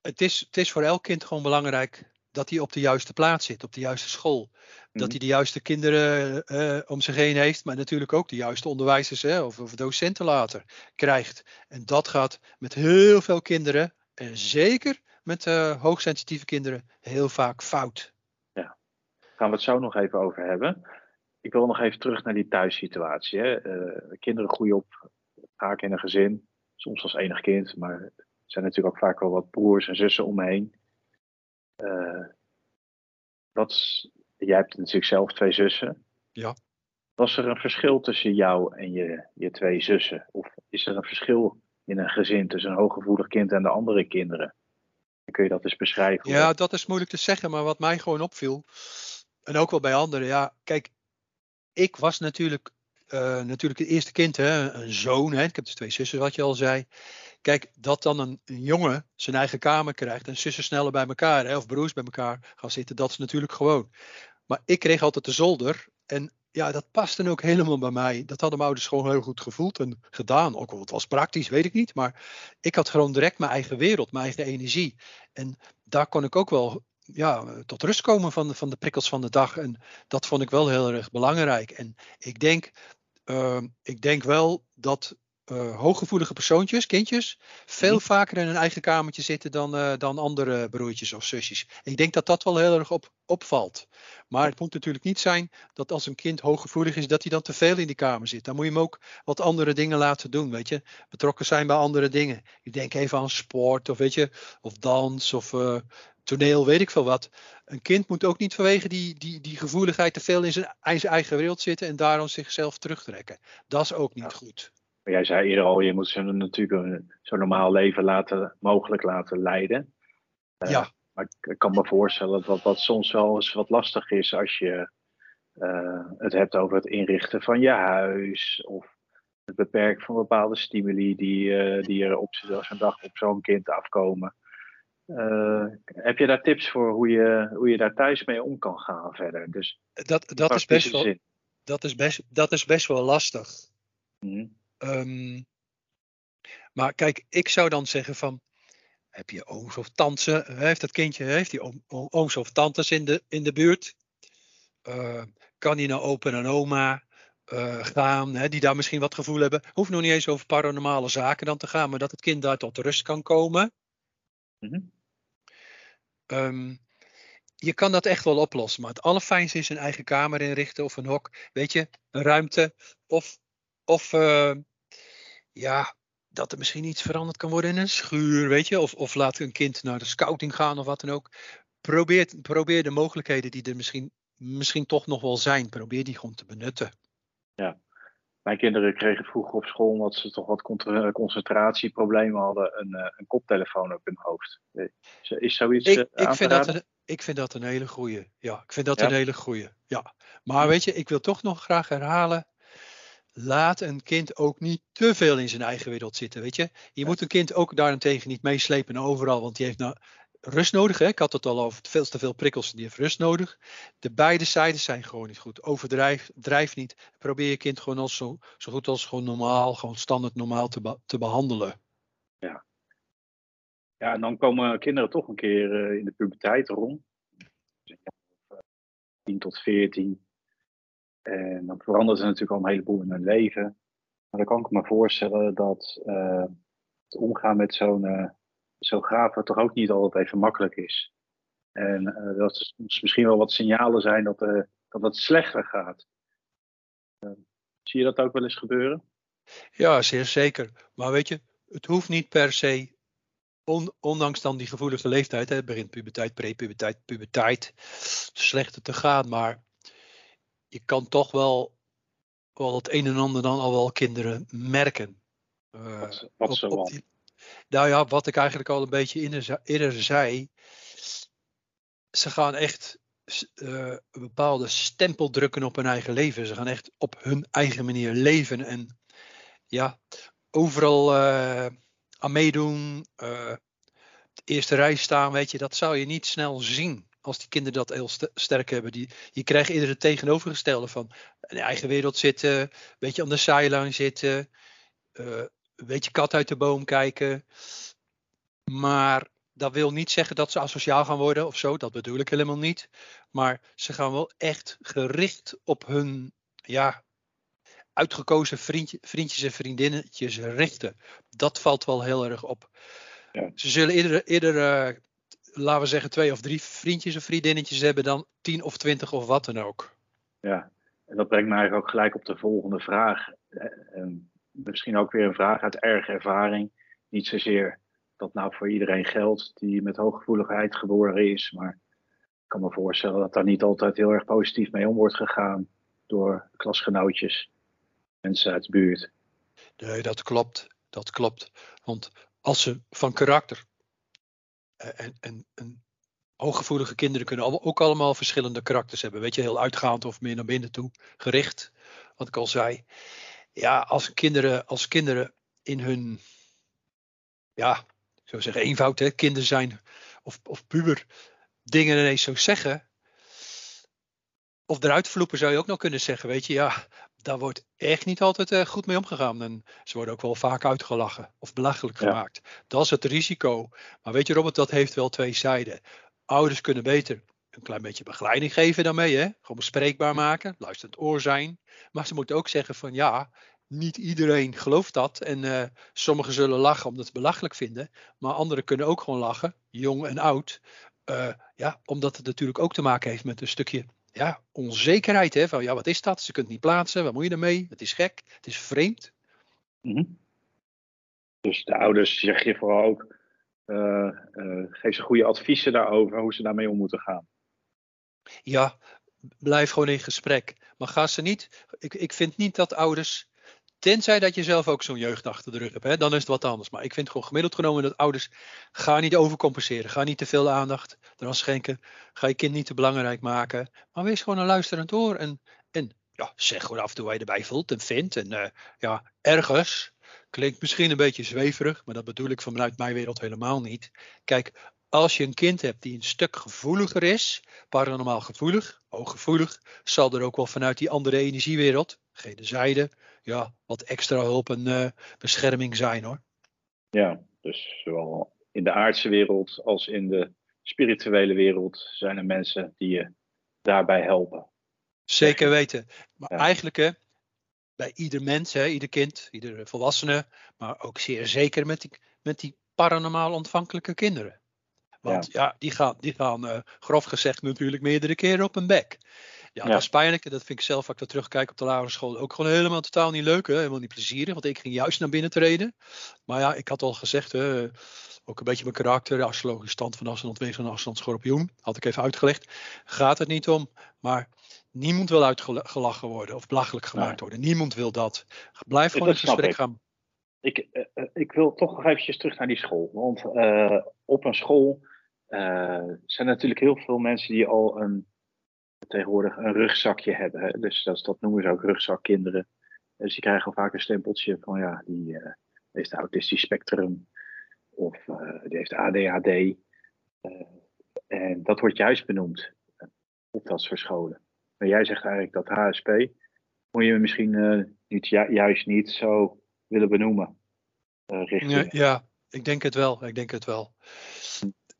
het is, het is voor elk kind gewoon belangrijk dat hij op de juiste plaats zit, op de juiste school. Dat mhm. hij de juiste kinderen uh, om zich heen heeft, maar natuurlijk ook de juiste onderwijzers hè, of, of, docenten later krijgt. En dat gaat met heel veel kinderen, en zeker met uh, hoogsensitieve kinderen, heel vaak fout. Ja, daar gaan we het zo nog even over hebben. Ik wil nog even terug naar die thuissituatie. Hè. Uh, kinderen groeien op, vaak in een gezin soms als enig kind, maar er zijn natuurlijk ook vaak wel wat broers en zussen om me heen. Uh, wat, jij hebt natuurlijk zelf twee zussen. Ja. Was er een verschil tussen jou en je, je twee zussen? Of is er een verschil in een gezin tussen een hooggevoelig kind en de andere kinderen? Kun je dat eens beschrijven? Ja, dat is moeilijk te zeggen, maar wat mij gewoon opviel, en ook wel bij anderen, ja, kijk, ik was natuurlijk, uh, natuurlijk het eerste kind, hè, een zoon, hè, ik heb dus twee zussen, wat je al zei. Kijk, dat dan een, jongen zijn eigen kamer krijgt en zussen sneller bij elkaar, hè, of broers bij elkaar gaan zitten, dat is natuurlijk gewoon. Maar ik kreeg altijd de zolder en ja, dat paste ook helemaal bij mij. Dat hadden mijn ouders gewoon heel goed gevoeld en gedaan. Ook al het was praktisch, weet ik niet. Maar ik had gewoon direct mijn eigen wereld, mijn eigen energie. En daar kon ik ook wel ja, tot rust komen van, van de prikkels van de dag. En dat vond ik wel heel erg belangrijk. En ik denk, uh, ik denk wel dat uh, hooggevoelige persoontjes, kindjes, veel mhm. vaker in een eigen kamertje zitten dan, uh, dan andere broertjes of zusjes. Ik denk dat dat wel heel erg op, opvalt. Maar het moet natuurlijk niet zijn dat als een kind hooggevoelig is, dat hij dan te veel in die kamer zit. Dan moet je hem ook wat andere dingen laten doen, weet je. Betrokken zijn bij andere dingen. Ik denk even aan sport of weet je, of dans of uh, toneel, weet ik veel wat. Een kind moet ook niet vanwege die, die, die gevoeligheid te veel in zijn, eigen wereld zitten en daarom zichzelf terugtrekken. Dat is ook niet goed. Maar jij zei eerder al, je moet ze natuurlijk een zo normaal leven laten, mogelijk laten leiden. Uh, ja. Maar ik kan me voorstellen dat dat soms wel eens wat lastig is als je uh, het hebt over het inrichten van je huis. Of het beperken van bepaalde stimuli die, uh, die er op zo'n dag op zo'n kind afkomen. Heb je daar tips voor hoe je, hoe je daar thuis mee om kan gaan verder? Dus dat, dat, is best wel, dat, is best, dat is best wel lastig. Mm Um, maar kijk, ik zou dan zeggen van, heb je ooms of tantes, heeft dat kindje, heeft die oom, ooms of tantes in de, in de buurt? Uh, kan die naar opa en oma uh, gaan, hè, die daar misschien wat gevoel hebben? Hoeft nog niet eens over paranormale zaken dan te gaan, maar dat het kind daar tot rust kan komen. Mm -hmm. Um, je kan dat echt wel oplossen, maar het allerfijnste is een eigen kamer inrichten of een hok, weet je, een ruimte of, of uh, ja, dat er misschien iets veranderd kan worden in een schuur, weet je. Of, of laat een kind naar de scouting gaan of wat dan ook. Probeer, probeer de mogelijkheden die er misschien, misschien toch nog wel zijn, probeer die gewoon te benutten. Ja, mijn kinderen kregen vroeger op school, omdat ze toch wat concentratieproblemen hadden, een, eh, een koptelefoon op hun hoofd. Is zoiets ik, eh, ik vind dat een, ik vind dat een hele goeie. Ja, ik vind dat een hele goeie. Ja. Maar weet je, ik wil toch nog graag herhalen laat een kind ook niet te veel in zijn eigen wereld zitten. Weet je, je moet een kind ook daarentegen niet meeslepen overal, want die heeft nou rust nodig. Hè? Ik had het al over veel te veel prikkels, die heeft rust nodig. De beide zijden zijn gewoon niet goed. Overdrijf drijf niet. Probeer je kind gewoon als zo, zo goed als gewoon normaal, gewoon standaard normaal te, te behandelen. Ja. Ja, en dan komen kinderen toch een keer uh, in de puberteit rond. 10 tot 14. En dan verandert er natuurlijk al een heleboel in hun leven. Maar dan kan ik me voorstellen dat uh, het omgaan met zo'n zo'n graven toch ook niet altijd even makkelijk is. En uh, dat er misschien wel wat signalen zijn dat, dat het slechter gaat. zie je dat ook wel eens gebeuren? Ja, zeer zeker. Maar weet je, het hoeft niet per se, on, ondanks dan die gevoelige leeftijd, hè, begint puberteit, prepuberteit, puberteit, slechter te gaan. Maar je kan toch wel, wel het een en ander dan al wel kinderen merken. Wat, wat zo op die, nou ja, wat ik eigenlijk al een beetje eerder zei. Ze gaan echt een bepaalde stempel drukken op hun eigen leven. Ze gaan echt op hun eigen manier leven. En ja, overal uh, aan meedoen. De eerste rij staan, weet je, dat zou je niet snel zien als die kinderen dat heel sterk hebben. Die, je krijgt eerder het tegenovergestelde van een eigen wereld zitten, een beetje aan de sideline zitten, uh, een beetje kat uit de boom kijken. Maar dat wil niet zeggen dat ze asociaal gaan worden of zo, dat bedoel ik helemaal niet. Maar ze gaan wel echt gericht op hun ja, uitgekozen vriendje, vriendjes en vriendinnetjes richten. Dat valt wel heel erg op. Ja. Ze zullen eerder, eerder uh, laten we zeggen, twee of drie vriendjes of vriendinnetjes hebben dan tien of twintig of wat dan ook. Ja, en dat brengt me eigenlijk ook gelijk op de volgende vraag. Eh, misschien ook weer een vraag uit erge ervaring. Niet zozeer dat nou voor iedereen geldt die met hooggevoeligheid geboren is, maar ik kan me voorstellen dat daar niet altijd heel erg positief mee om wordt gegaan door klasgenootjes, mensen uit de buurt. Nee, dat klopt. Dat klopt. Want als ze van karakter en, en, en hooggevoelige kinderen kunnen ook allemaal verschillende karakters hebben. Weet je, heel uitgaand of meer naar binnen toe gericht. Wat ik al zei. Ja, als kinderen, als kinderen in hun, ja, ik zou zeggen eenvoud, hè, kinderen zijn of, of puber, dingen ineens zo zeggen. Of eruit vloepen zou je ook nog kunnen zeggen, weet je, ja, daar wordt echt niet altijd uh, goed mee omgegaan. En ze worden ook wel vaak uitgelachen of belachelijk gemaakt. Dat is het risico. Maar weet je, Robert, dat heeft wel twee zijden. Ouders kunnen beter een klein beetje begeleiding geven daarmee. Hè? Gewoon bespreekbaar maken, luisterend oor zijn. Maar ze moeten ook zeggen van ja, niet iedereen gelooft dat. En uh, sommigen zullen lachen omdat ze het belachelijk vinden. Maar anderen kunnen ook gewoon lachen, jong en oud. Uh, ja, omdat het natuurlijk ook te maken heeft met een stukje ja, onzekerheid. Hè? Van ja, wat is dat? Ze kunt het niet plaatsen. Wat moet je ermee? Het is gek. Het is vreemd. Mm -hmm. Dus de ouders zeg je vooral ook. Uh, uh, geef ze goede adviezen daarover hoe ze daarmee om moeten gaan. Ja, blijf gewoon in gesprek. Maar ga ze niet. Ik, ik vind niet dat ouders. Tenzij dat je zelf ook zo'n jeugd achter de rug hebt, dan is het wat anders. Maar ik vind gewoon gemiddeld genomen dat ouders. Ga niet overcompenseren. Ga niet te veel aandacht eraan schenken. Ga je kind niet te belangrijk maken. Maar wees gewoon een luisterend oor. En, en ja, zeg gewoon af en toe wat je erbij voelt en vindt. En uh, ja, ergens. Klinkt misschien een beetje zweverig, maar dat bedoel ik vanuit mijn wereld helemaal niet. Kijk, als je een kind hebt die een stuk gevoeliger is, paranormaal gevoelig, hooggevoelig, zal er ook wel vanuit die andere energiewereld, gele zijde, ja, wat extra hulp en uh, bescherming zijn hoor. Ja, dus zowel in de aardse wereld als in de spirituele wereld zijn er mensen die je daarbij helpen. Zeker weten. Maar ja. eigenlijk hè, bij ieder mens, hè, ieder kind, ieder volwassene, maar ook zeer zeker met die, met die paranormaal ontvankelijke kinderen. Want ja, ja die gaan, die gaan uh, grof gezegd natuurlijk meerdere keren op een bek. Ja, ja, dat is pijnlijk. Dat vind ik zelf, als ik dat terugkijk op de lagere school, ook gewoon helemaal totaal niet leuk. Hè? Helemaal niet plezierig, want ik ging juist naar binnen treden. Maar ja, ik had al gezegd, hè, ook een beetje mijn karakter, de astrologische stand van ascendant wezen en ascendant schorpioen, had ik even uitgelegd. Gaat het niet om, maar niemand wil uitgelachen worden of belachelijk gemaakt worden. Niemand wil dat. Blijf gewoon in gesprek gaan. Ik, uh, ik wil toch nog eventjes terug naar die school. Want uh, op een school zijn natuurlijk heel veel mensen die al een, tegenwoordig een rugzakje hebben. Dus dat, noemen ze ook rugzakkinderen. Dus die krijgen al vaak een stempeltje van ja, die heeft autistisch spectrum of die heeft ADHD. en dat wordt juist benoemd op dat soort scholen. Maar jij zegt eigenlijk dat HSP, moet je misschien niet, ju juist niet zo willen benoemen. richting... ja, ja, ik denk het wel. Ik denk het wel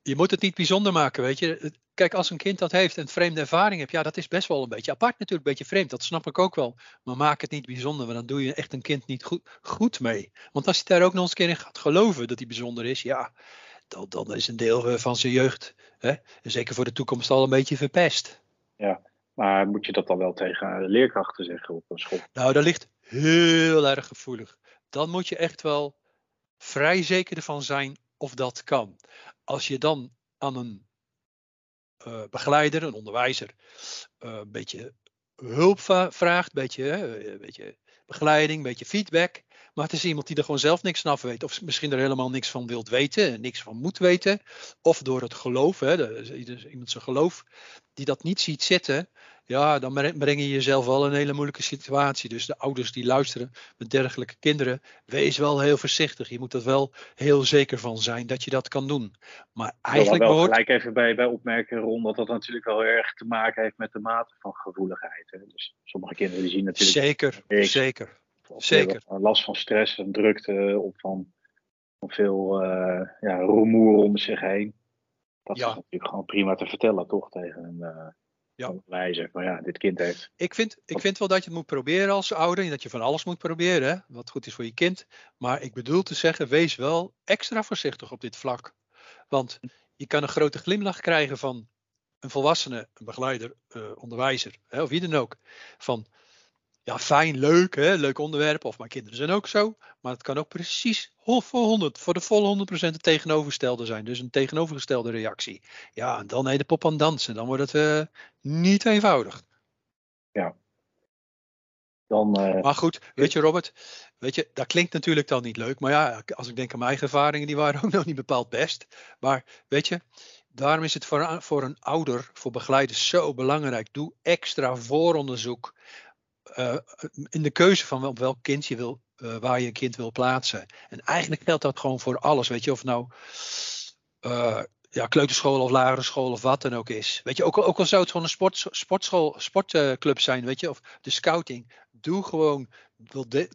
je moet het niet bijzonder maken, weet je. Kijk, als een kind dat heeft en vreemde ervaring heeft, ja, dat is best wel een beetje apart natuurlijk, een beetje vreemd, dat snap ik ook wel. Maar maak het niet bijzonder, want dan doe je echt een kind niet goed, goed mee. Want als hij daar ook nog eens een keer in gaat geloven dat hij bijzonder is, ja, dan, dan is een deel van zijn jeugd, hè, zeker voor de toekomst, al een beetje verpest. Ja, maar moet je dat dan wel tegen leerkrachten zeggen op een school? Nou, dat ligt heel erg gevoelig. Dan moet je echt wel vrij zeker ervan zijn of dat kan als je dan aan een uh, begeleider, een onderwijzer, uh, een beetje hulp vraagt, een beetje, een beetje begeleiding, een beetje feedback. Maar het is iemand die er gewoon zelf niks van af weet. Of misschien er helemaal niks van wilt weten, niks van moet weten. Of door het geloof, hè, iemand zijn geloof, die dat niet ziet zitten ja, dan breng je jezelf wel in een hele moeilijke situatie. Dus de ouders die luisteren met dergelijke kinderen, wees wel heel voorzichtig. Je moet er wel heel zeker van zijn dat je dat kan doen. Maar eigenlijk Ik wil wel gelijk even bij, bij opmerken, Ron, dat dat natuurlijk wel erg te maken heeft met de mate van gevoeligheid. Hè. Dus sommige kinderen die zien natuurlijk... Zeker, zeker. Zeker. Last van stress en drukte, of van, van veel uh, ja, rumoer om zich heen. Dat ja. is natuurlijk gewoon prima te vertellen, toch, tegen een... Uh, ja. wijzen van ja, dit kind heeft. Ik vind, ik vind wel dat je het moet proberen als ouder. En dat je van alles moet proberen, hè, wat goed is voor je kind. Maar ik bedoel te zeggen, wees wel extra voorzichtig op dit vlak. Want je kan een grote glimlach krijgen van een volwassene, een begeleider, uh, onderwijzer, hè, of wie dan ook. Van ja, fijn, leuk, hè, leuk onderwerp. Of mijn kinderen zijn ook zo. Maar het kan ook precies voor 100, voor de volle 100% het tegenovergestelde zijn. Dus een tegenovergestelde reactie. Ja, en dan heet de pop aan dansen. Dan wordt het uh, niet eenvoudig. Ja. Dan, uh... Maar goed, weet je Robert, weet je, dat klinkt natuurlijk dan niet leuk. Maar ja, als ik denk aan mijn eigen ervaringen, die waren ook nog niet bepaald best. Maar weet je, daarom is het voor, voor een ouder, voor begeleiders zo belangrijk. Doe extra vooronderzoek uh, in de keuze van op welk kind je wil, uh, waar je een kind wil plaatsen. En eigenlijk geldt dat gewoon voor alles. Weet je, of nou uh, ja, kleuterschool of lagere school of wat dan ook is. Weet je, ook, ook al zou het gewoon een sport, sportschool, sportclub zijn, weet je, of de scouting. Doe gewoon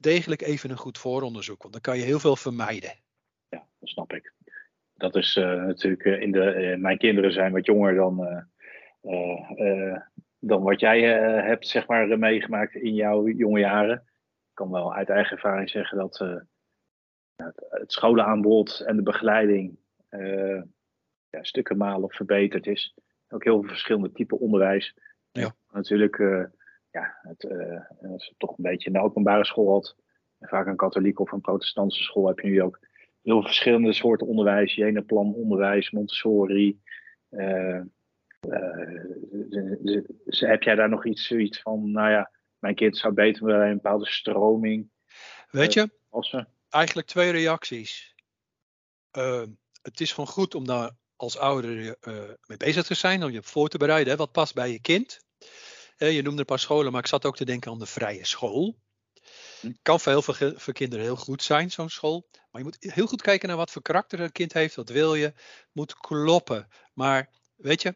degelijk even een goed vooronderzoek, want dan kan je heel veel vermijden. Ja, dat snap ik. Dat is natuurlijk, in de, mijn kinderen zijn wat jonger dan dan wat jij uh, hebt zeg maar, meegemaakt in jouw jonge jaren. Ik kan wel uit eigen ervaring zeggen dat uh, het, het, scholaanbod en de begeleiding ja, stukken malen verbeterd is. Ook heel veel verschillende typen onderwijs. Ja. Natuurlijk, ja, het, als je toch een beetje de openbare school had, vaak een katholiek of een protestantse school, heb je nu ook heel veel verschillende soorten onderwijs. Jenaplan onderwijs, Montessori. Uh, heb jij daar nog iets zoiets van, nou ja, mijn kind zou beter bij een bepaalde stroming. Weet je, uh, eigenlijk twee reacties. Uh, het is gewoon goed om daar als ouder mee bezig te zijn, om je voor te bereiden. Hè, wat past bij je kind? je noemde een paar scholen, maar ik zat ook te denken aan de vrije school. Hm. Kan voor heel veel voor kinderen heel goed zijn, zo'n school. Maar je moet heel goed kijken naar wat voor karakter een kind heeft. Wat wil je? Moet kloppen. Maar weet je,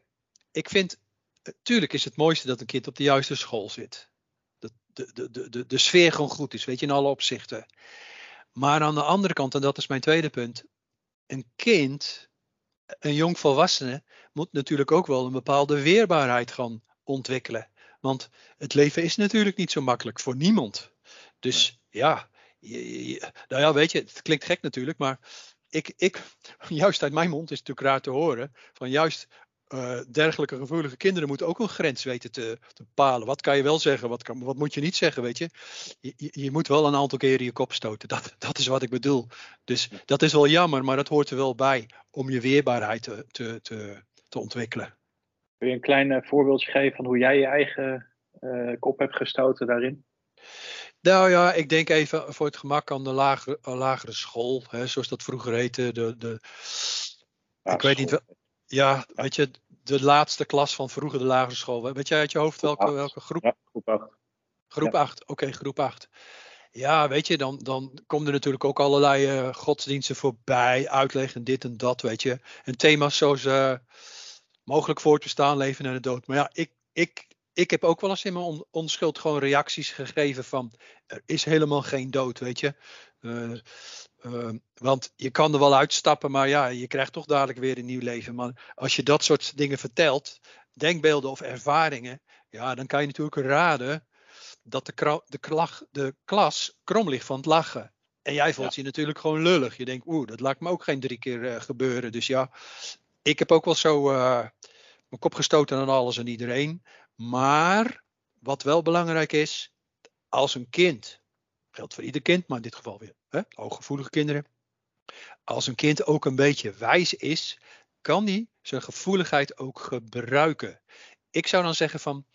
ik vind, eh, tuurlijk is het mooiste dat een kind op de juiste school zit. De, de, de, de, de sfeer gewoon goed is, weet je, in alle opzichten. Maar aan de andere kant, en dat is mijn tweede punt, een kind, een jong volwassene, moet natuurlijk ook wel een bepaalde weerbaarheid gaan ontwikkelen. Want het leven is natuurlijk niet zo makkelijk voor niemand. Dus ja, nou ja, weet je, het klinkt gek natuurlijk, maar ik, ik, juist uit mijn mond is het natuurlijk raar te horen, van juist uh, dergelijke gevoelige kinderen moeten ook een grens weten te, te bepalen. Wat kan je wel zeggen, wat, kan, wat moet je niet zeggen, weet je? je? Je moet wel een aantal keren je kop stoten, dat, dat is wat ik bedoel. Dus dat is wel jammer, maar dat hoort er wel bij om je weerbaarheid te, te, te, te ontwikkelen. Kun je een klein uh, voorbeeldje geven van hoe jij je eigen uh, kop hebt gestoten daarin? Nou ja, ik denk even voor het gemak aan de lagere, lagere school, hè, zoals dat vroeger heette. De, de, ja, ik weet niet ja, weet je, de laatste klas van vroeger de lagere school. Weet jij uit je hoofd welke, welke groep? Ja, groep 8. Groep 8, oké, groep 8. Ja, weet je, dan, dan komen er natuurlijk ook allerlei uh, godsdiensten voorbij, uitleggen dit en dat, weet je. En thema's zoals uh, mogelijk voortbestaan, leven en de dood. Maar ja, ik, ik, ik heb ook wel eens in mijn on onschuld gewoon reacties gegeven van, er is helemaal geen dood, weet je. Uh, Ehm, want je kan er wel uitstappen, maar ja, je krijgt toch dadelijk weer een nieuw leven. Maar als je dat soort dingen vertelt, denkbeelden of ervaringen, ja, dan kan je natuurlijk raden dat de, de, de klas krom ligt van het lachen. En jij voelt je natuurlijk gewoon lullig. Je denkt, oeh, dat laat me ook geen drie keer uh, gebeuren. Dus ja, ik heb ook wel zo uh, mijn kop gestoten aan alles en iedereen. Maar wat wel belangrijk is, als een kind, geldt voor ieder kind, maar in dit geval weer hè, hooggevoelige kinderen. Als een kind ook een beetje wijs is, kan hij zijn gevoeligheid ook gebruiken. Ik zou dan zeggen van,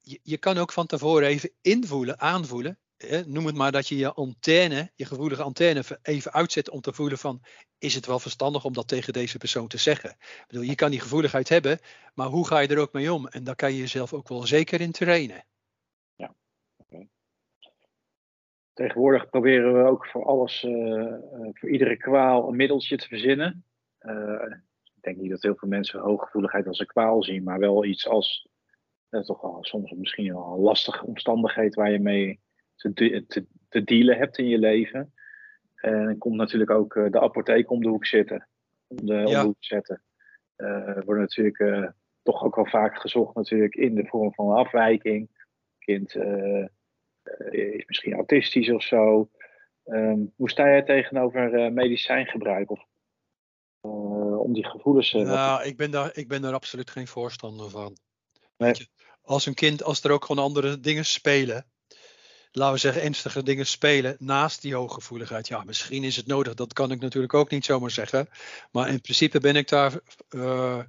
je, je kan ook van tevoren even invoelen, aanvoelen. Hè, noem het maar dat je je antenne, je gevoelige antenne even uitzet om te voelen van, is het wel verstandig om dat tegen deze persoon te zeggen? Ik bedoel, je kan die gevoeligheid hebben, maar hoe ga je er ook mee om? En daar kan je jezelf ook wel zeker in trainen. Tegenwoordig proberen we ook voor alles, uh, voor iedere kwaal een middeltje te verzinnen. Uh, ik denk niet dat heel veel mensen hooggevoeligheid als een kwaal zien, maar wel iets als toch wel soms misschien wel een lastige omstandigheid waar je mee te, te, te dealen hebt in je leven. En dan komt natuurlijk ook de apotheek om de hoek zitten, om de, om de hoek zetten. er wordt natuurlijk toch ook wel vaak gezocht natuurlijk in de vorm van een afwijking. Kind uh, is misschien autistisch of zo. Um, hoe sta jij tegenover uh, medicijngebruik? Of, uh, om die gevoelens. nou, ik ben, daar, ik ben daar absoluut geen voorstander van. Nee. Je, als een kind, als er ook gewoon andere dingen spelen. laten we zeggen, ernstige dingen spelen naast die hooggevoeligheid. Ja, misschien is het nodig, dat kan ik natuurlijk ook niet zomaar zeggen. Maar in principe ben ik daar uh,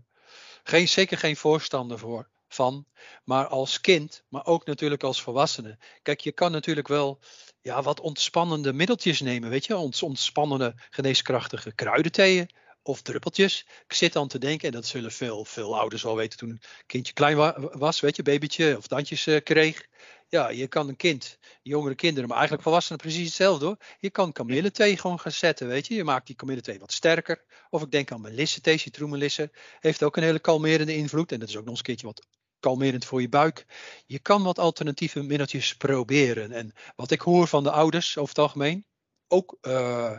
geen, zeker geen voorstander voor, van. Maar als kind, maar ook natuurlijk als volwassene. Kijk, je kan natuurlijk wel ja, wat ontspannende middeltjes nemen, weet je, ontspannende geneeskrachtige kruidentheeën of druppeltjes. Ik zit dan te denken, en dat zullen veel, veel ouders wel weten toen een kindje klein was, weet je, babytje of tandjes uh, kreeg. Ja, je kan een kind, jongere kinderen, maar eigenlijk volwassenen precies hetzelfde hoor. Je kan kamillethee gewoon gaan zetten, weet je. Je maakt die kamillethee wat sterker. Of ik denk aan melissethee, citroenmelisse. Heeft ook een hele kalmerende invloed. En dat is ook nog eens een keertje wat kalmerend voor je buik. Je kan wat alternatieve middeltjes proberen. En wat ik hoor van de ouders over het algemeen, ook uh,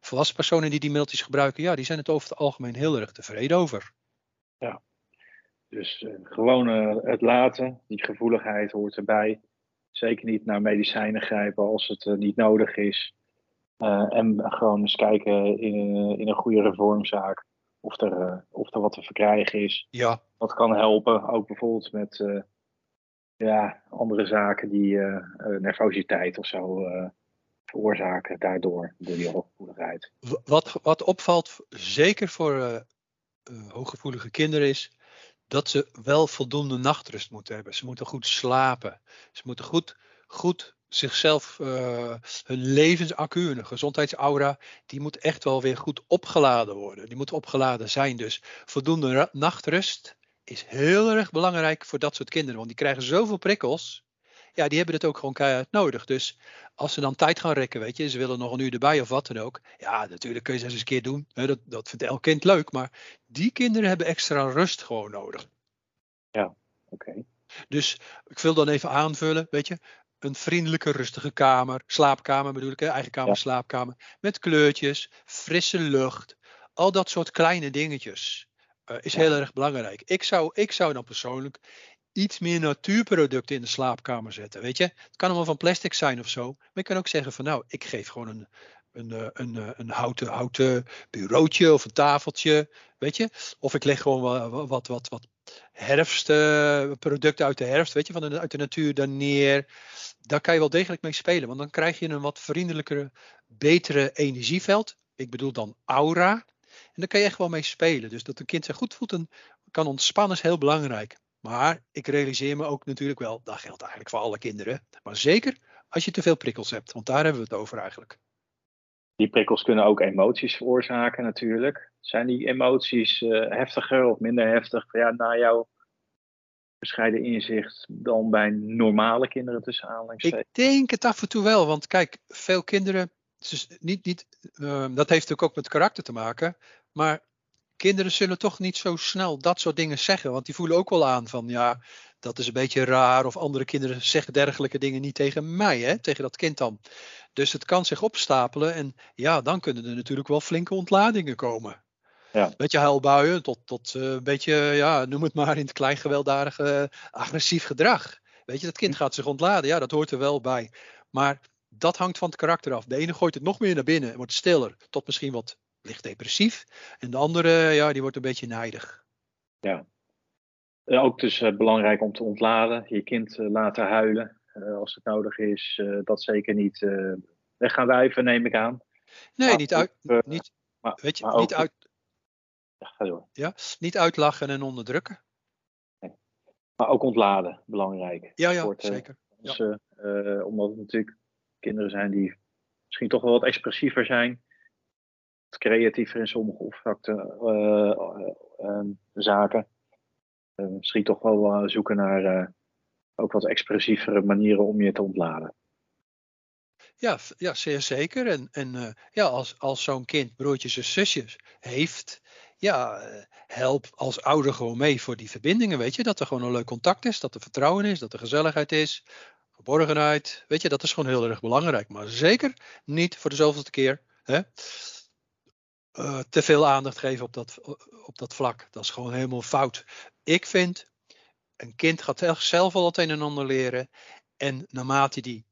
volwassen personen die die middeltjes gebruiken, ja, die zijn het over het algemeen heel erg tevreden over. Ja, dus uh, gewoon uh, het laten, die gevoeligheid hoort erbij. Zeker niet naar medicijnen grijpen als het niet nodig is. en gewoon eens kijken in, in een goede reformzaak of er, of er wat te verkrijgen is. Ja. Wat kan helpen, ook bijvoorbeeld met ja, andere zaken die nervositeit of zo veroorzaken daardoor, door die hooggevoeligheid. Wat, wat opvalt, zeker voor hooggevoelige kinderen, is dat ze wel voldoende nachtrust moeten hebben. Ze moeten goed slapen. Ze moeten goed, goed zichzelf, uh, hun levensaccu, hun gezondheidsaura, die moet echt wel weer goed opgeladen worden. Die moet opgeladen zijn. Dus voldoende nachtrust is heel erg belangrijk voor dat soort kinderen. Want die krijgen zoveel prikkels ja, die hebben het ook gewoon keihard nodig. Dus als ze dan tijd gaan rekken, weet je, ze willen nog een uur erbij of wat dan ook. Ja, natuurlijk kun je ze eens een keer doen. Dat, dat vindt elk kind leuk. Maar die kinderen hebben extra rust gewoon nodig. Ja, oké. Dus ik wil dan even aanvullen, weet je. Een vriendelijke, rustige kamer, slaapkamer bedoel ik, eigen kamer, slaapkamer. Met kleurtjes, frisse lucht. Al dat soort kleine dingetjes. Uh, is heel erg belangrijk. Ik zou, ik zou dan persoonlijk iets meer natuurproducten in de slaapkamer zetten. Weet je, het kan allemaal van plastic zijn of zo. Maar je kan ook zeggen van nou, ik geef gewoon een, een, eh, een, een, een houten, houten bureautje of een tafeltje. Weet je, of ik leg gewoon wat, wat, wat, wat herfstproducten uit de herfst, weet je, van de, uit de natuur dan neer. Daar kan je wel degelijk mee spelen, want dan krijg je een wat vriendelijkere, betere energieveld. Ik bedoel dan aura. En daar kan je echt wel mee spelen. Dus dat een kind zich goed voelt en kan ontspannen is heel belangrijk. Maar ik realiseer me ook natuurlijk wel, dat geldt eigenlijk voor alle kinderen. Maar zeker als je te veel prikkels hebt, want daar hebben we het over eigenlijk. Die prikkels kunnen ook emoties veroorzaken natuurlijk. Zijn die emoties uh, heftiger of minder heftig ja, naar jouw bescheiden inzicht dan bij normale kinderen tussen aanhalingstekens? Ik denk het af en toe wel, want kijk, veel kinderen, dus niet, niet, uh, dat heeft natuurlijk ook met karakter te maken, maar kinderen zullen toch niet zo snel dat soort dingen zeggen. Want die voelen ook wel aan van ja, dat is een beetje raar. Of andere kinderen zeggen dergelijke dingen niet tegen mij, hè, tegen dat kind dan. Dus het kan zich opstapelen en ja, dan kunnen er natuurlijk wel flinke ontladingen komen. Ja. Beetje huilbuien tot, tot uh, een beetje, ja, noem het maar in het klein gewelddadig uh, agressief gedrag. Weet je, dat kind gaat zich ontladen, ja, dat hoort er wel bij. Maar dat hangt van het karakter af. De ene gooit het nog meer naar binnen en wordt stiller, tot misschien wat licht depressief. En de andere, ja, die wordt een beetje nijdig. Ja. Eh, ook dus uh, belangrijk om te ontladen. Je kind uh, laten huilen als het nodig is. dat zeker niet weg gaan wijven, neem ik aan. Nee, niet uit. niet, maar, weet je, niet uit. Ja, ga door. Ja, niet uitlachen en onderdrukken. Nee. Maar ook ontladen, belangrijk. Ja, ja, zeker. Ons, ja. omdat het natuurlijk kinderen zijn die misschien toch wel wat expressiever zijn creatiever in sommige oppervlakte uh, zaken. misschien toch wel zoeken naar ook wat expressievere manieren om je te ontladen. Ja, ja zeer zeker. En, en ja, als, als zo'n kind broertjes en zusjes heeft, ja, help als ouder gewoon mee voor die verbindingen. Weet je, dat er gewoon een leuk contact is, dat er vertrouwen is, dat er gezelligheid is, geborgenheid. Weet je, dat is gewoon heel erg belangrijk. Maar zeker niet voor de zoveelste keer. Hè? uh, te veel aandacht geven op dat, op dat vlak. Dat is gewoon helemaal fout. Ik vind, een kind gaat zelf al het een en ander leren. En naarmate die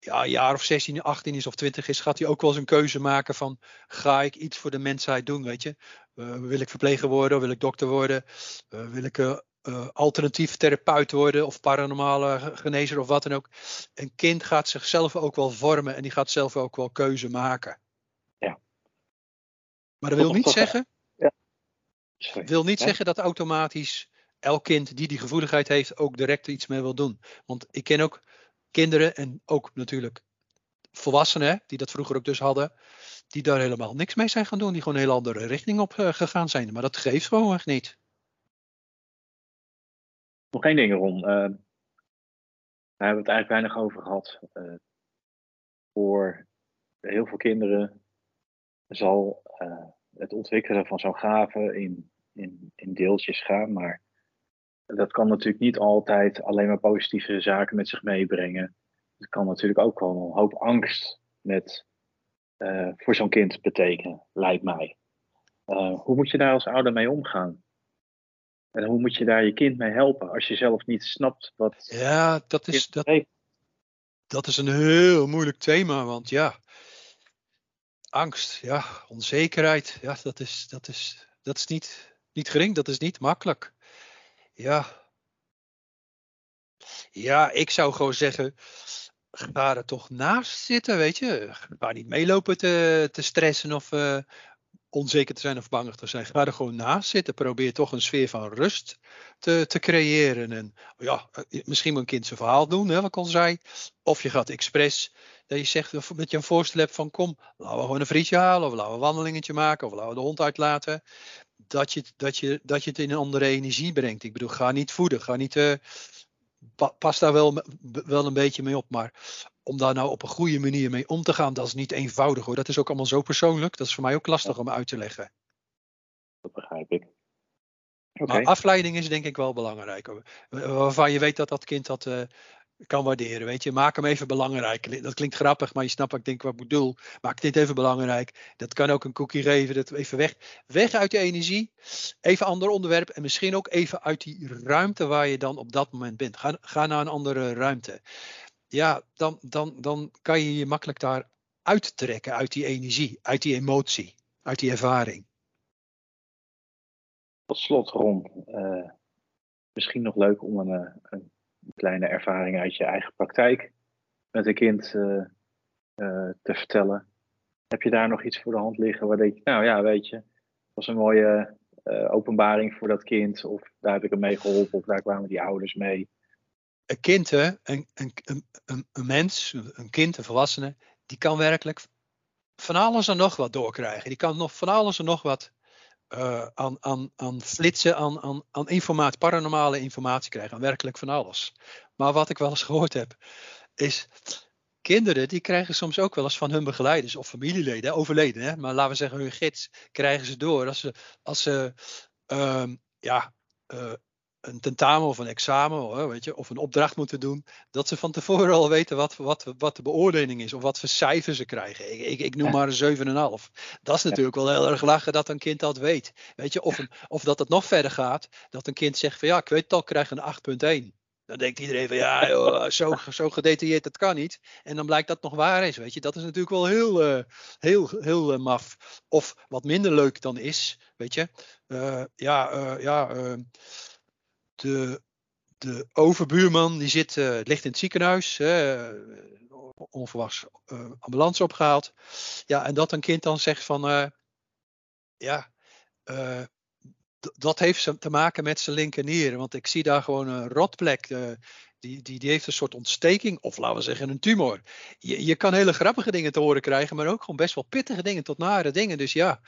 ja, een jaar of 16, 18 is of 20 is, gaat hij ook wel eens een keuze maken van ga ik iets voor de mensheid doen, weet je. Uh, wil ik verpleger worden, wil ik dokter worden, uh, wil ik uh, uh, alternatief therapeut worden of paranormale genezer of wat dan ook. Een kind gaat zichzelf ook wel vormen en die gaat zelf ook wel keuze maken. Ja. Maar dat wil niet zeggen. Ja. wil niet zeggen dat automatisch elk kind die die gevoeligheid heeft ook direct iets mee wil doen. Want ik ken ook kinderen en ook natuurlijk volwassenen die dat vroeger ook dus hadden, die daar helemaal niks mee zijn gaan doen, die gewoon een hele andere richting op uh, gegaan zijn. Maar dat geeft gewoon echt niet. Nog één ding, Ron. Uh, daar hebben we het eigenlijk weinig over gehad. Uh, voor heel veel kinderen zal het ontwikkelen van zo'n gave in, in, in deeltjes gaan. Maar dat kan natuurlijk niet altijd alleen maar positieve zaken met zich meebrengen. Het kan natuurlijk ook wel een hoop angst met, voor zo'n kind betekenen, lijkt mij. hoe moet je daar als ouder mee omgaan? En hoe moet je daar je kind mee helpen als je zelf niet snapt wat. Ja, dat is, dat, dat is een heel moeilijk thema, want ja, angst, ja, onzekerheid, ja, dat is, dat is, dat is niet, niet gering, dat is niet makkelijk. Ja. Ja, ik zou gewoon zeggen, ga er toch naast zitten, weet je. Ga niet meelopen te, te stressen of, uh, onzeker te zijn of bangig te zijn. Ga er gewoon naast zitten. Probeer toch een sfeer van rust te, te creëren. En ja, eh, misschien moet een kind zijn verhaal doen, hè, wat ik al zei. Of je gaat expres, dat je zegt dat je een voorstel hebt van kom, laten we gewoon een frietje halen. Of laten we een wandelingetje maken. Of laten we de hond uitlaten. Dat je, dat, je, dat je het in een andere energie brengt. Ik bedoel, ga niet voeden. Ga niet... Uh, pas daar wel, wel een beetje mee op. Maar om daar nou op een goede manier mee om te gaan, dat is niet eenvoudig hoor. Dat is ook allemaal zo persoonlijk. Dat is voor mij ook lastig om uit te leggen. Dat begrijp ik. Maar afleiding is denk ik wel belangrijk. Waarvan je weet dat dat kind dat uh, kan waarderen. Weet je, maak hem even belangrijk. Dat klinkt grappig, maar je snapt wat ik denk wat ik bedoel. Maak dit even belangrijk. Dat kan ook een cookie geven. Dat even weg. Weg uit je energie. Even ander onderwerp. En misschien ook even uit die ruimte waar je dan op dat moment bent. Ga, ga naar een andere ruimte ja, dan, dan, dan kan je je makkelijk daar uittrekken uit die energie, uit die emotie, uit die ervaring. Tot slot, Ron, uh, misschien nog leuk om een, eh, een, kleine ervaring uit je eigen praktijk met een kind uh, te vertellen. Heb je daar nog iets voor de hand liggen waar denk je, nou ja, weet je, dat was een mooie openbaring voor dat kind, of daar heb ik hem mee geholpen, of daar kwamen die ouders mee een kind, een, een, een, een, mens, een kind, een volwassene, die kan werkelijk van alles en nog wat doorkrijgen. Die kan nog van alles en nog wat uh, aan, aan, aan flitsen, aan, aan, aan informatie, paranormale informatie krijgen. Aan werkelijk van alles. Maar wat ik wel eens gehoord heb, is kinderen die krijgen soms ook wel eens van hun begeleiders of familieleden, overleden, hè, maar laten we zeggen hun gids, krijgen ze door als ze, als ze uh, ja, uh, een tentamen of een examen weet je, of een opdracht moeten doen, dat ze van tevoren al weten wat, wat, wat de beoordeling is of wat voor cijfer ze krijgen. Ik, ik, ik noem maar een 7,5. Dat is natuurlijk wel heel erg lachen dat een kind dat weet. Weet je, of, een, of dat het nog verder gaat, dat een kind zegt van ja, ik weet het al, ik krijg een 8,1. Dan denkt iedereen van ja, joh, zo, zo gedetailleerd, dat kan niet. En dan blijkt dat nog waar is, weet je. Dat is natuurlijk wel heel, uh, heel, heel uh, maf. Of wat minder leuk dan is, weet je. Uh, ja, ja de, de overbuurman die zit, uh, ligt in het ziekenhuis, uh, onverwachts uh, ambulance opgehaald. Ja, en dat een kind dan zegt van, ja, dat heeft te maken met zijn linkernieren. Want ik zie daar gewoon een rotplek. die, die, die heeft een soort ontsteking, of laten we zeggen een tumor. Je, je kan hele grappige dingen te horen krijgen, maar ook gewoon best wel pittige dingen tot nare dingen. Dus ja,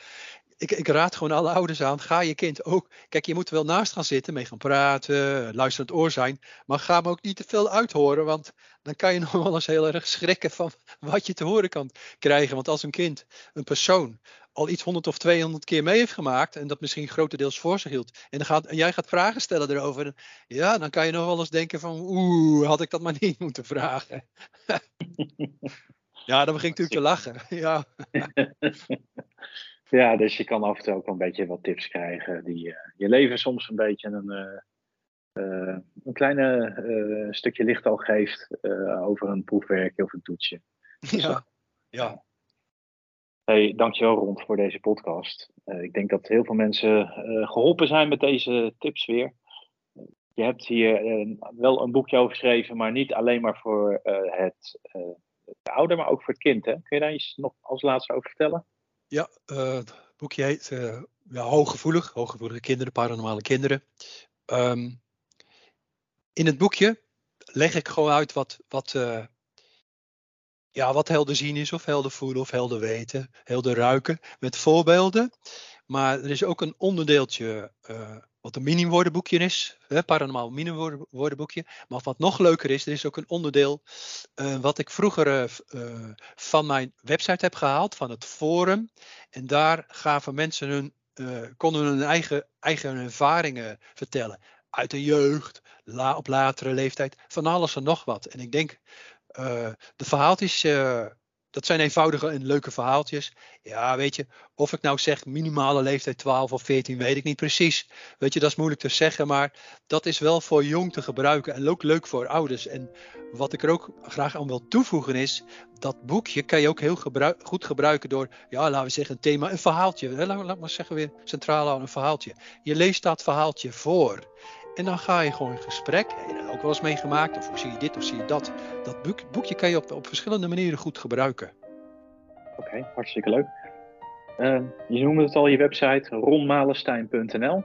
ik, ik, raad gewoon alle ouders aan, ga je kind ook. Kijk, je moet er wel naast gaan zitten, mee gaan praten, luisterend oor zijn. Maar ga hem ook niet te veel uithoren, want dan kan je nog wel eens heel erg schrikken van wat je te horen kan krijgen. Want als een kind, een persoon, al iets 100 of 200 keer mee heeft gemaakt en dat misschien grotendeels voor zich hield. En, dan gaat, en jij gaat vragen stellen erover. Ja, dan kan je nog wel eens denken van oeh, had ik dat maar niet moeten vragen. ja, dan begin ik natuurlijk te lachen. Ja. Ja, dus je kan af en toe ook een beetje wat tips krijgen die uh, je leven soms een beetje een, uh, een kleine stukje licht al geeft over een proefwerkje of een toetsje. Ja, ja. Hey, dankjewel Rond voor deze podcast. ik denk dat heel veel mensen geholpen zijn met deze tips weer. je hebt hier wel een boekje over geschreven, maar niet alleen maar voor het, de ouder, maar ook voor het kind. Hè? Kun je daar iets nog als laatste over vertellen? Ja, het boekje heet ja, Hooggevoelig, Hooggevoelige kinderen, paranormale kinderen. Ehm, in het boekje leg ik gewoon uit wat, wat, ja, wat helder zien is, of helder voelen, of helder weten, helder ruiken, met voorbeelden. Maar er is ook een onderdeeltje wat een mini-woordenboekje is, hè, paranormaal mini-woordenboekje. Maar wat nog leuker is, er is ook een onderdeel uh, wat ik vroeger uh, van mijn website heb gehaald, van het forum. En daar gaven mensen hun, konden hun eigen, eigen ervaringen vertellen. Uit de jeugd, op latere leeftijd, van alles en nog wat. En ik denk de verhaaltjes, dat zijn eenvoudige en leuke verhaaltjes. Ja, weet je, of ik nou zeg minimale leeftijd 12 of 14, weet ik niet precies. Weet je, dat is moeilijk te zeggen, maar dat is wel voor jong te gebruiken en ook leuk voor ouders. En wat ik er ook graag aan wil toevoegen is, dat boekje kan je ook heel goed gebruiken door, ja, laten we zeggen, een thema, een verhaaltje. Laat, laat maar zeggen weer centraal aan een verhaaltje. Je leest dat verhaaltje voor. En dan ga je gewoon in gesprek. Dat ook wel eens meegemaakt? Of zie je dit of zie je dat? Dat boek, boekje kan je op, op verschillende manieren goed gebruiken. Oké, hartstikke leuk. Uh, je noemde het al, je website ronmalenstein.nl.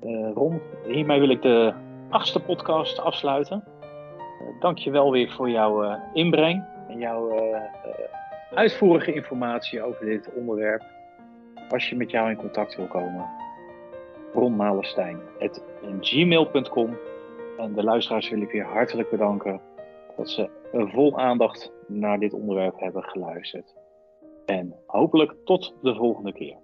Eh, Ron, hiermee wil ik de achtste podcast afsluiten. Uh, Dank je wel weer voor jouw inbreng en jouw uitvoerige informatie over dit onderwerp. Als je met jou in contact wil komen, ronmalenstein.gmail.com. En de luisteraars wil ik weer hartelijk bedanken dat ze vol aandacht naar dit onderwerp hebben geluisterd. En hopelijk tot de volgende keer.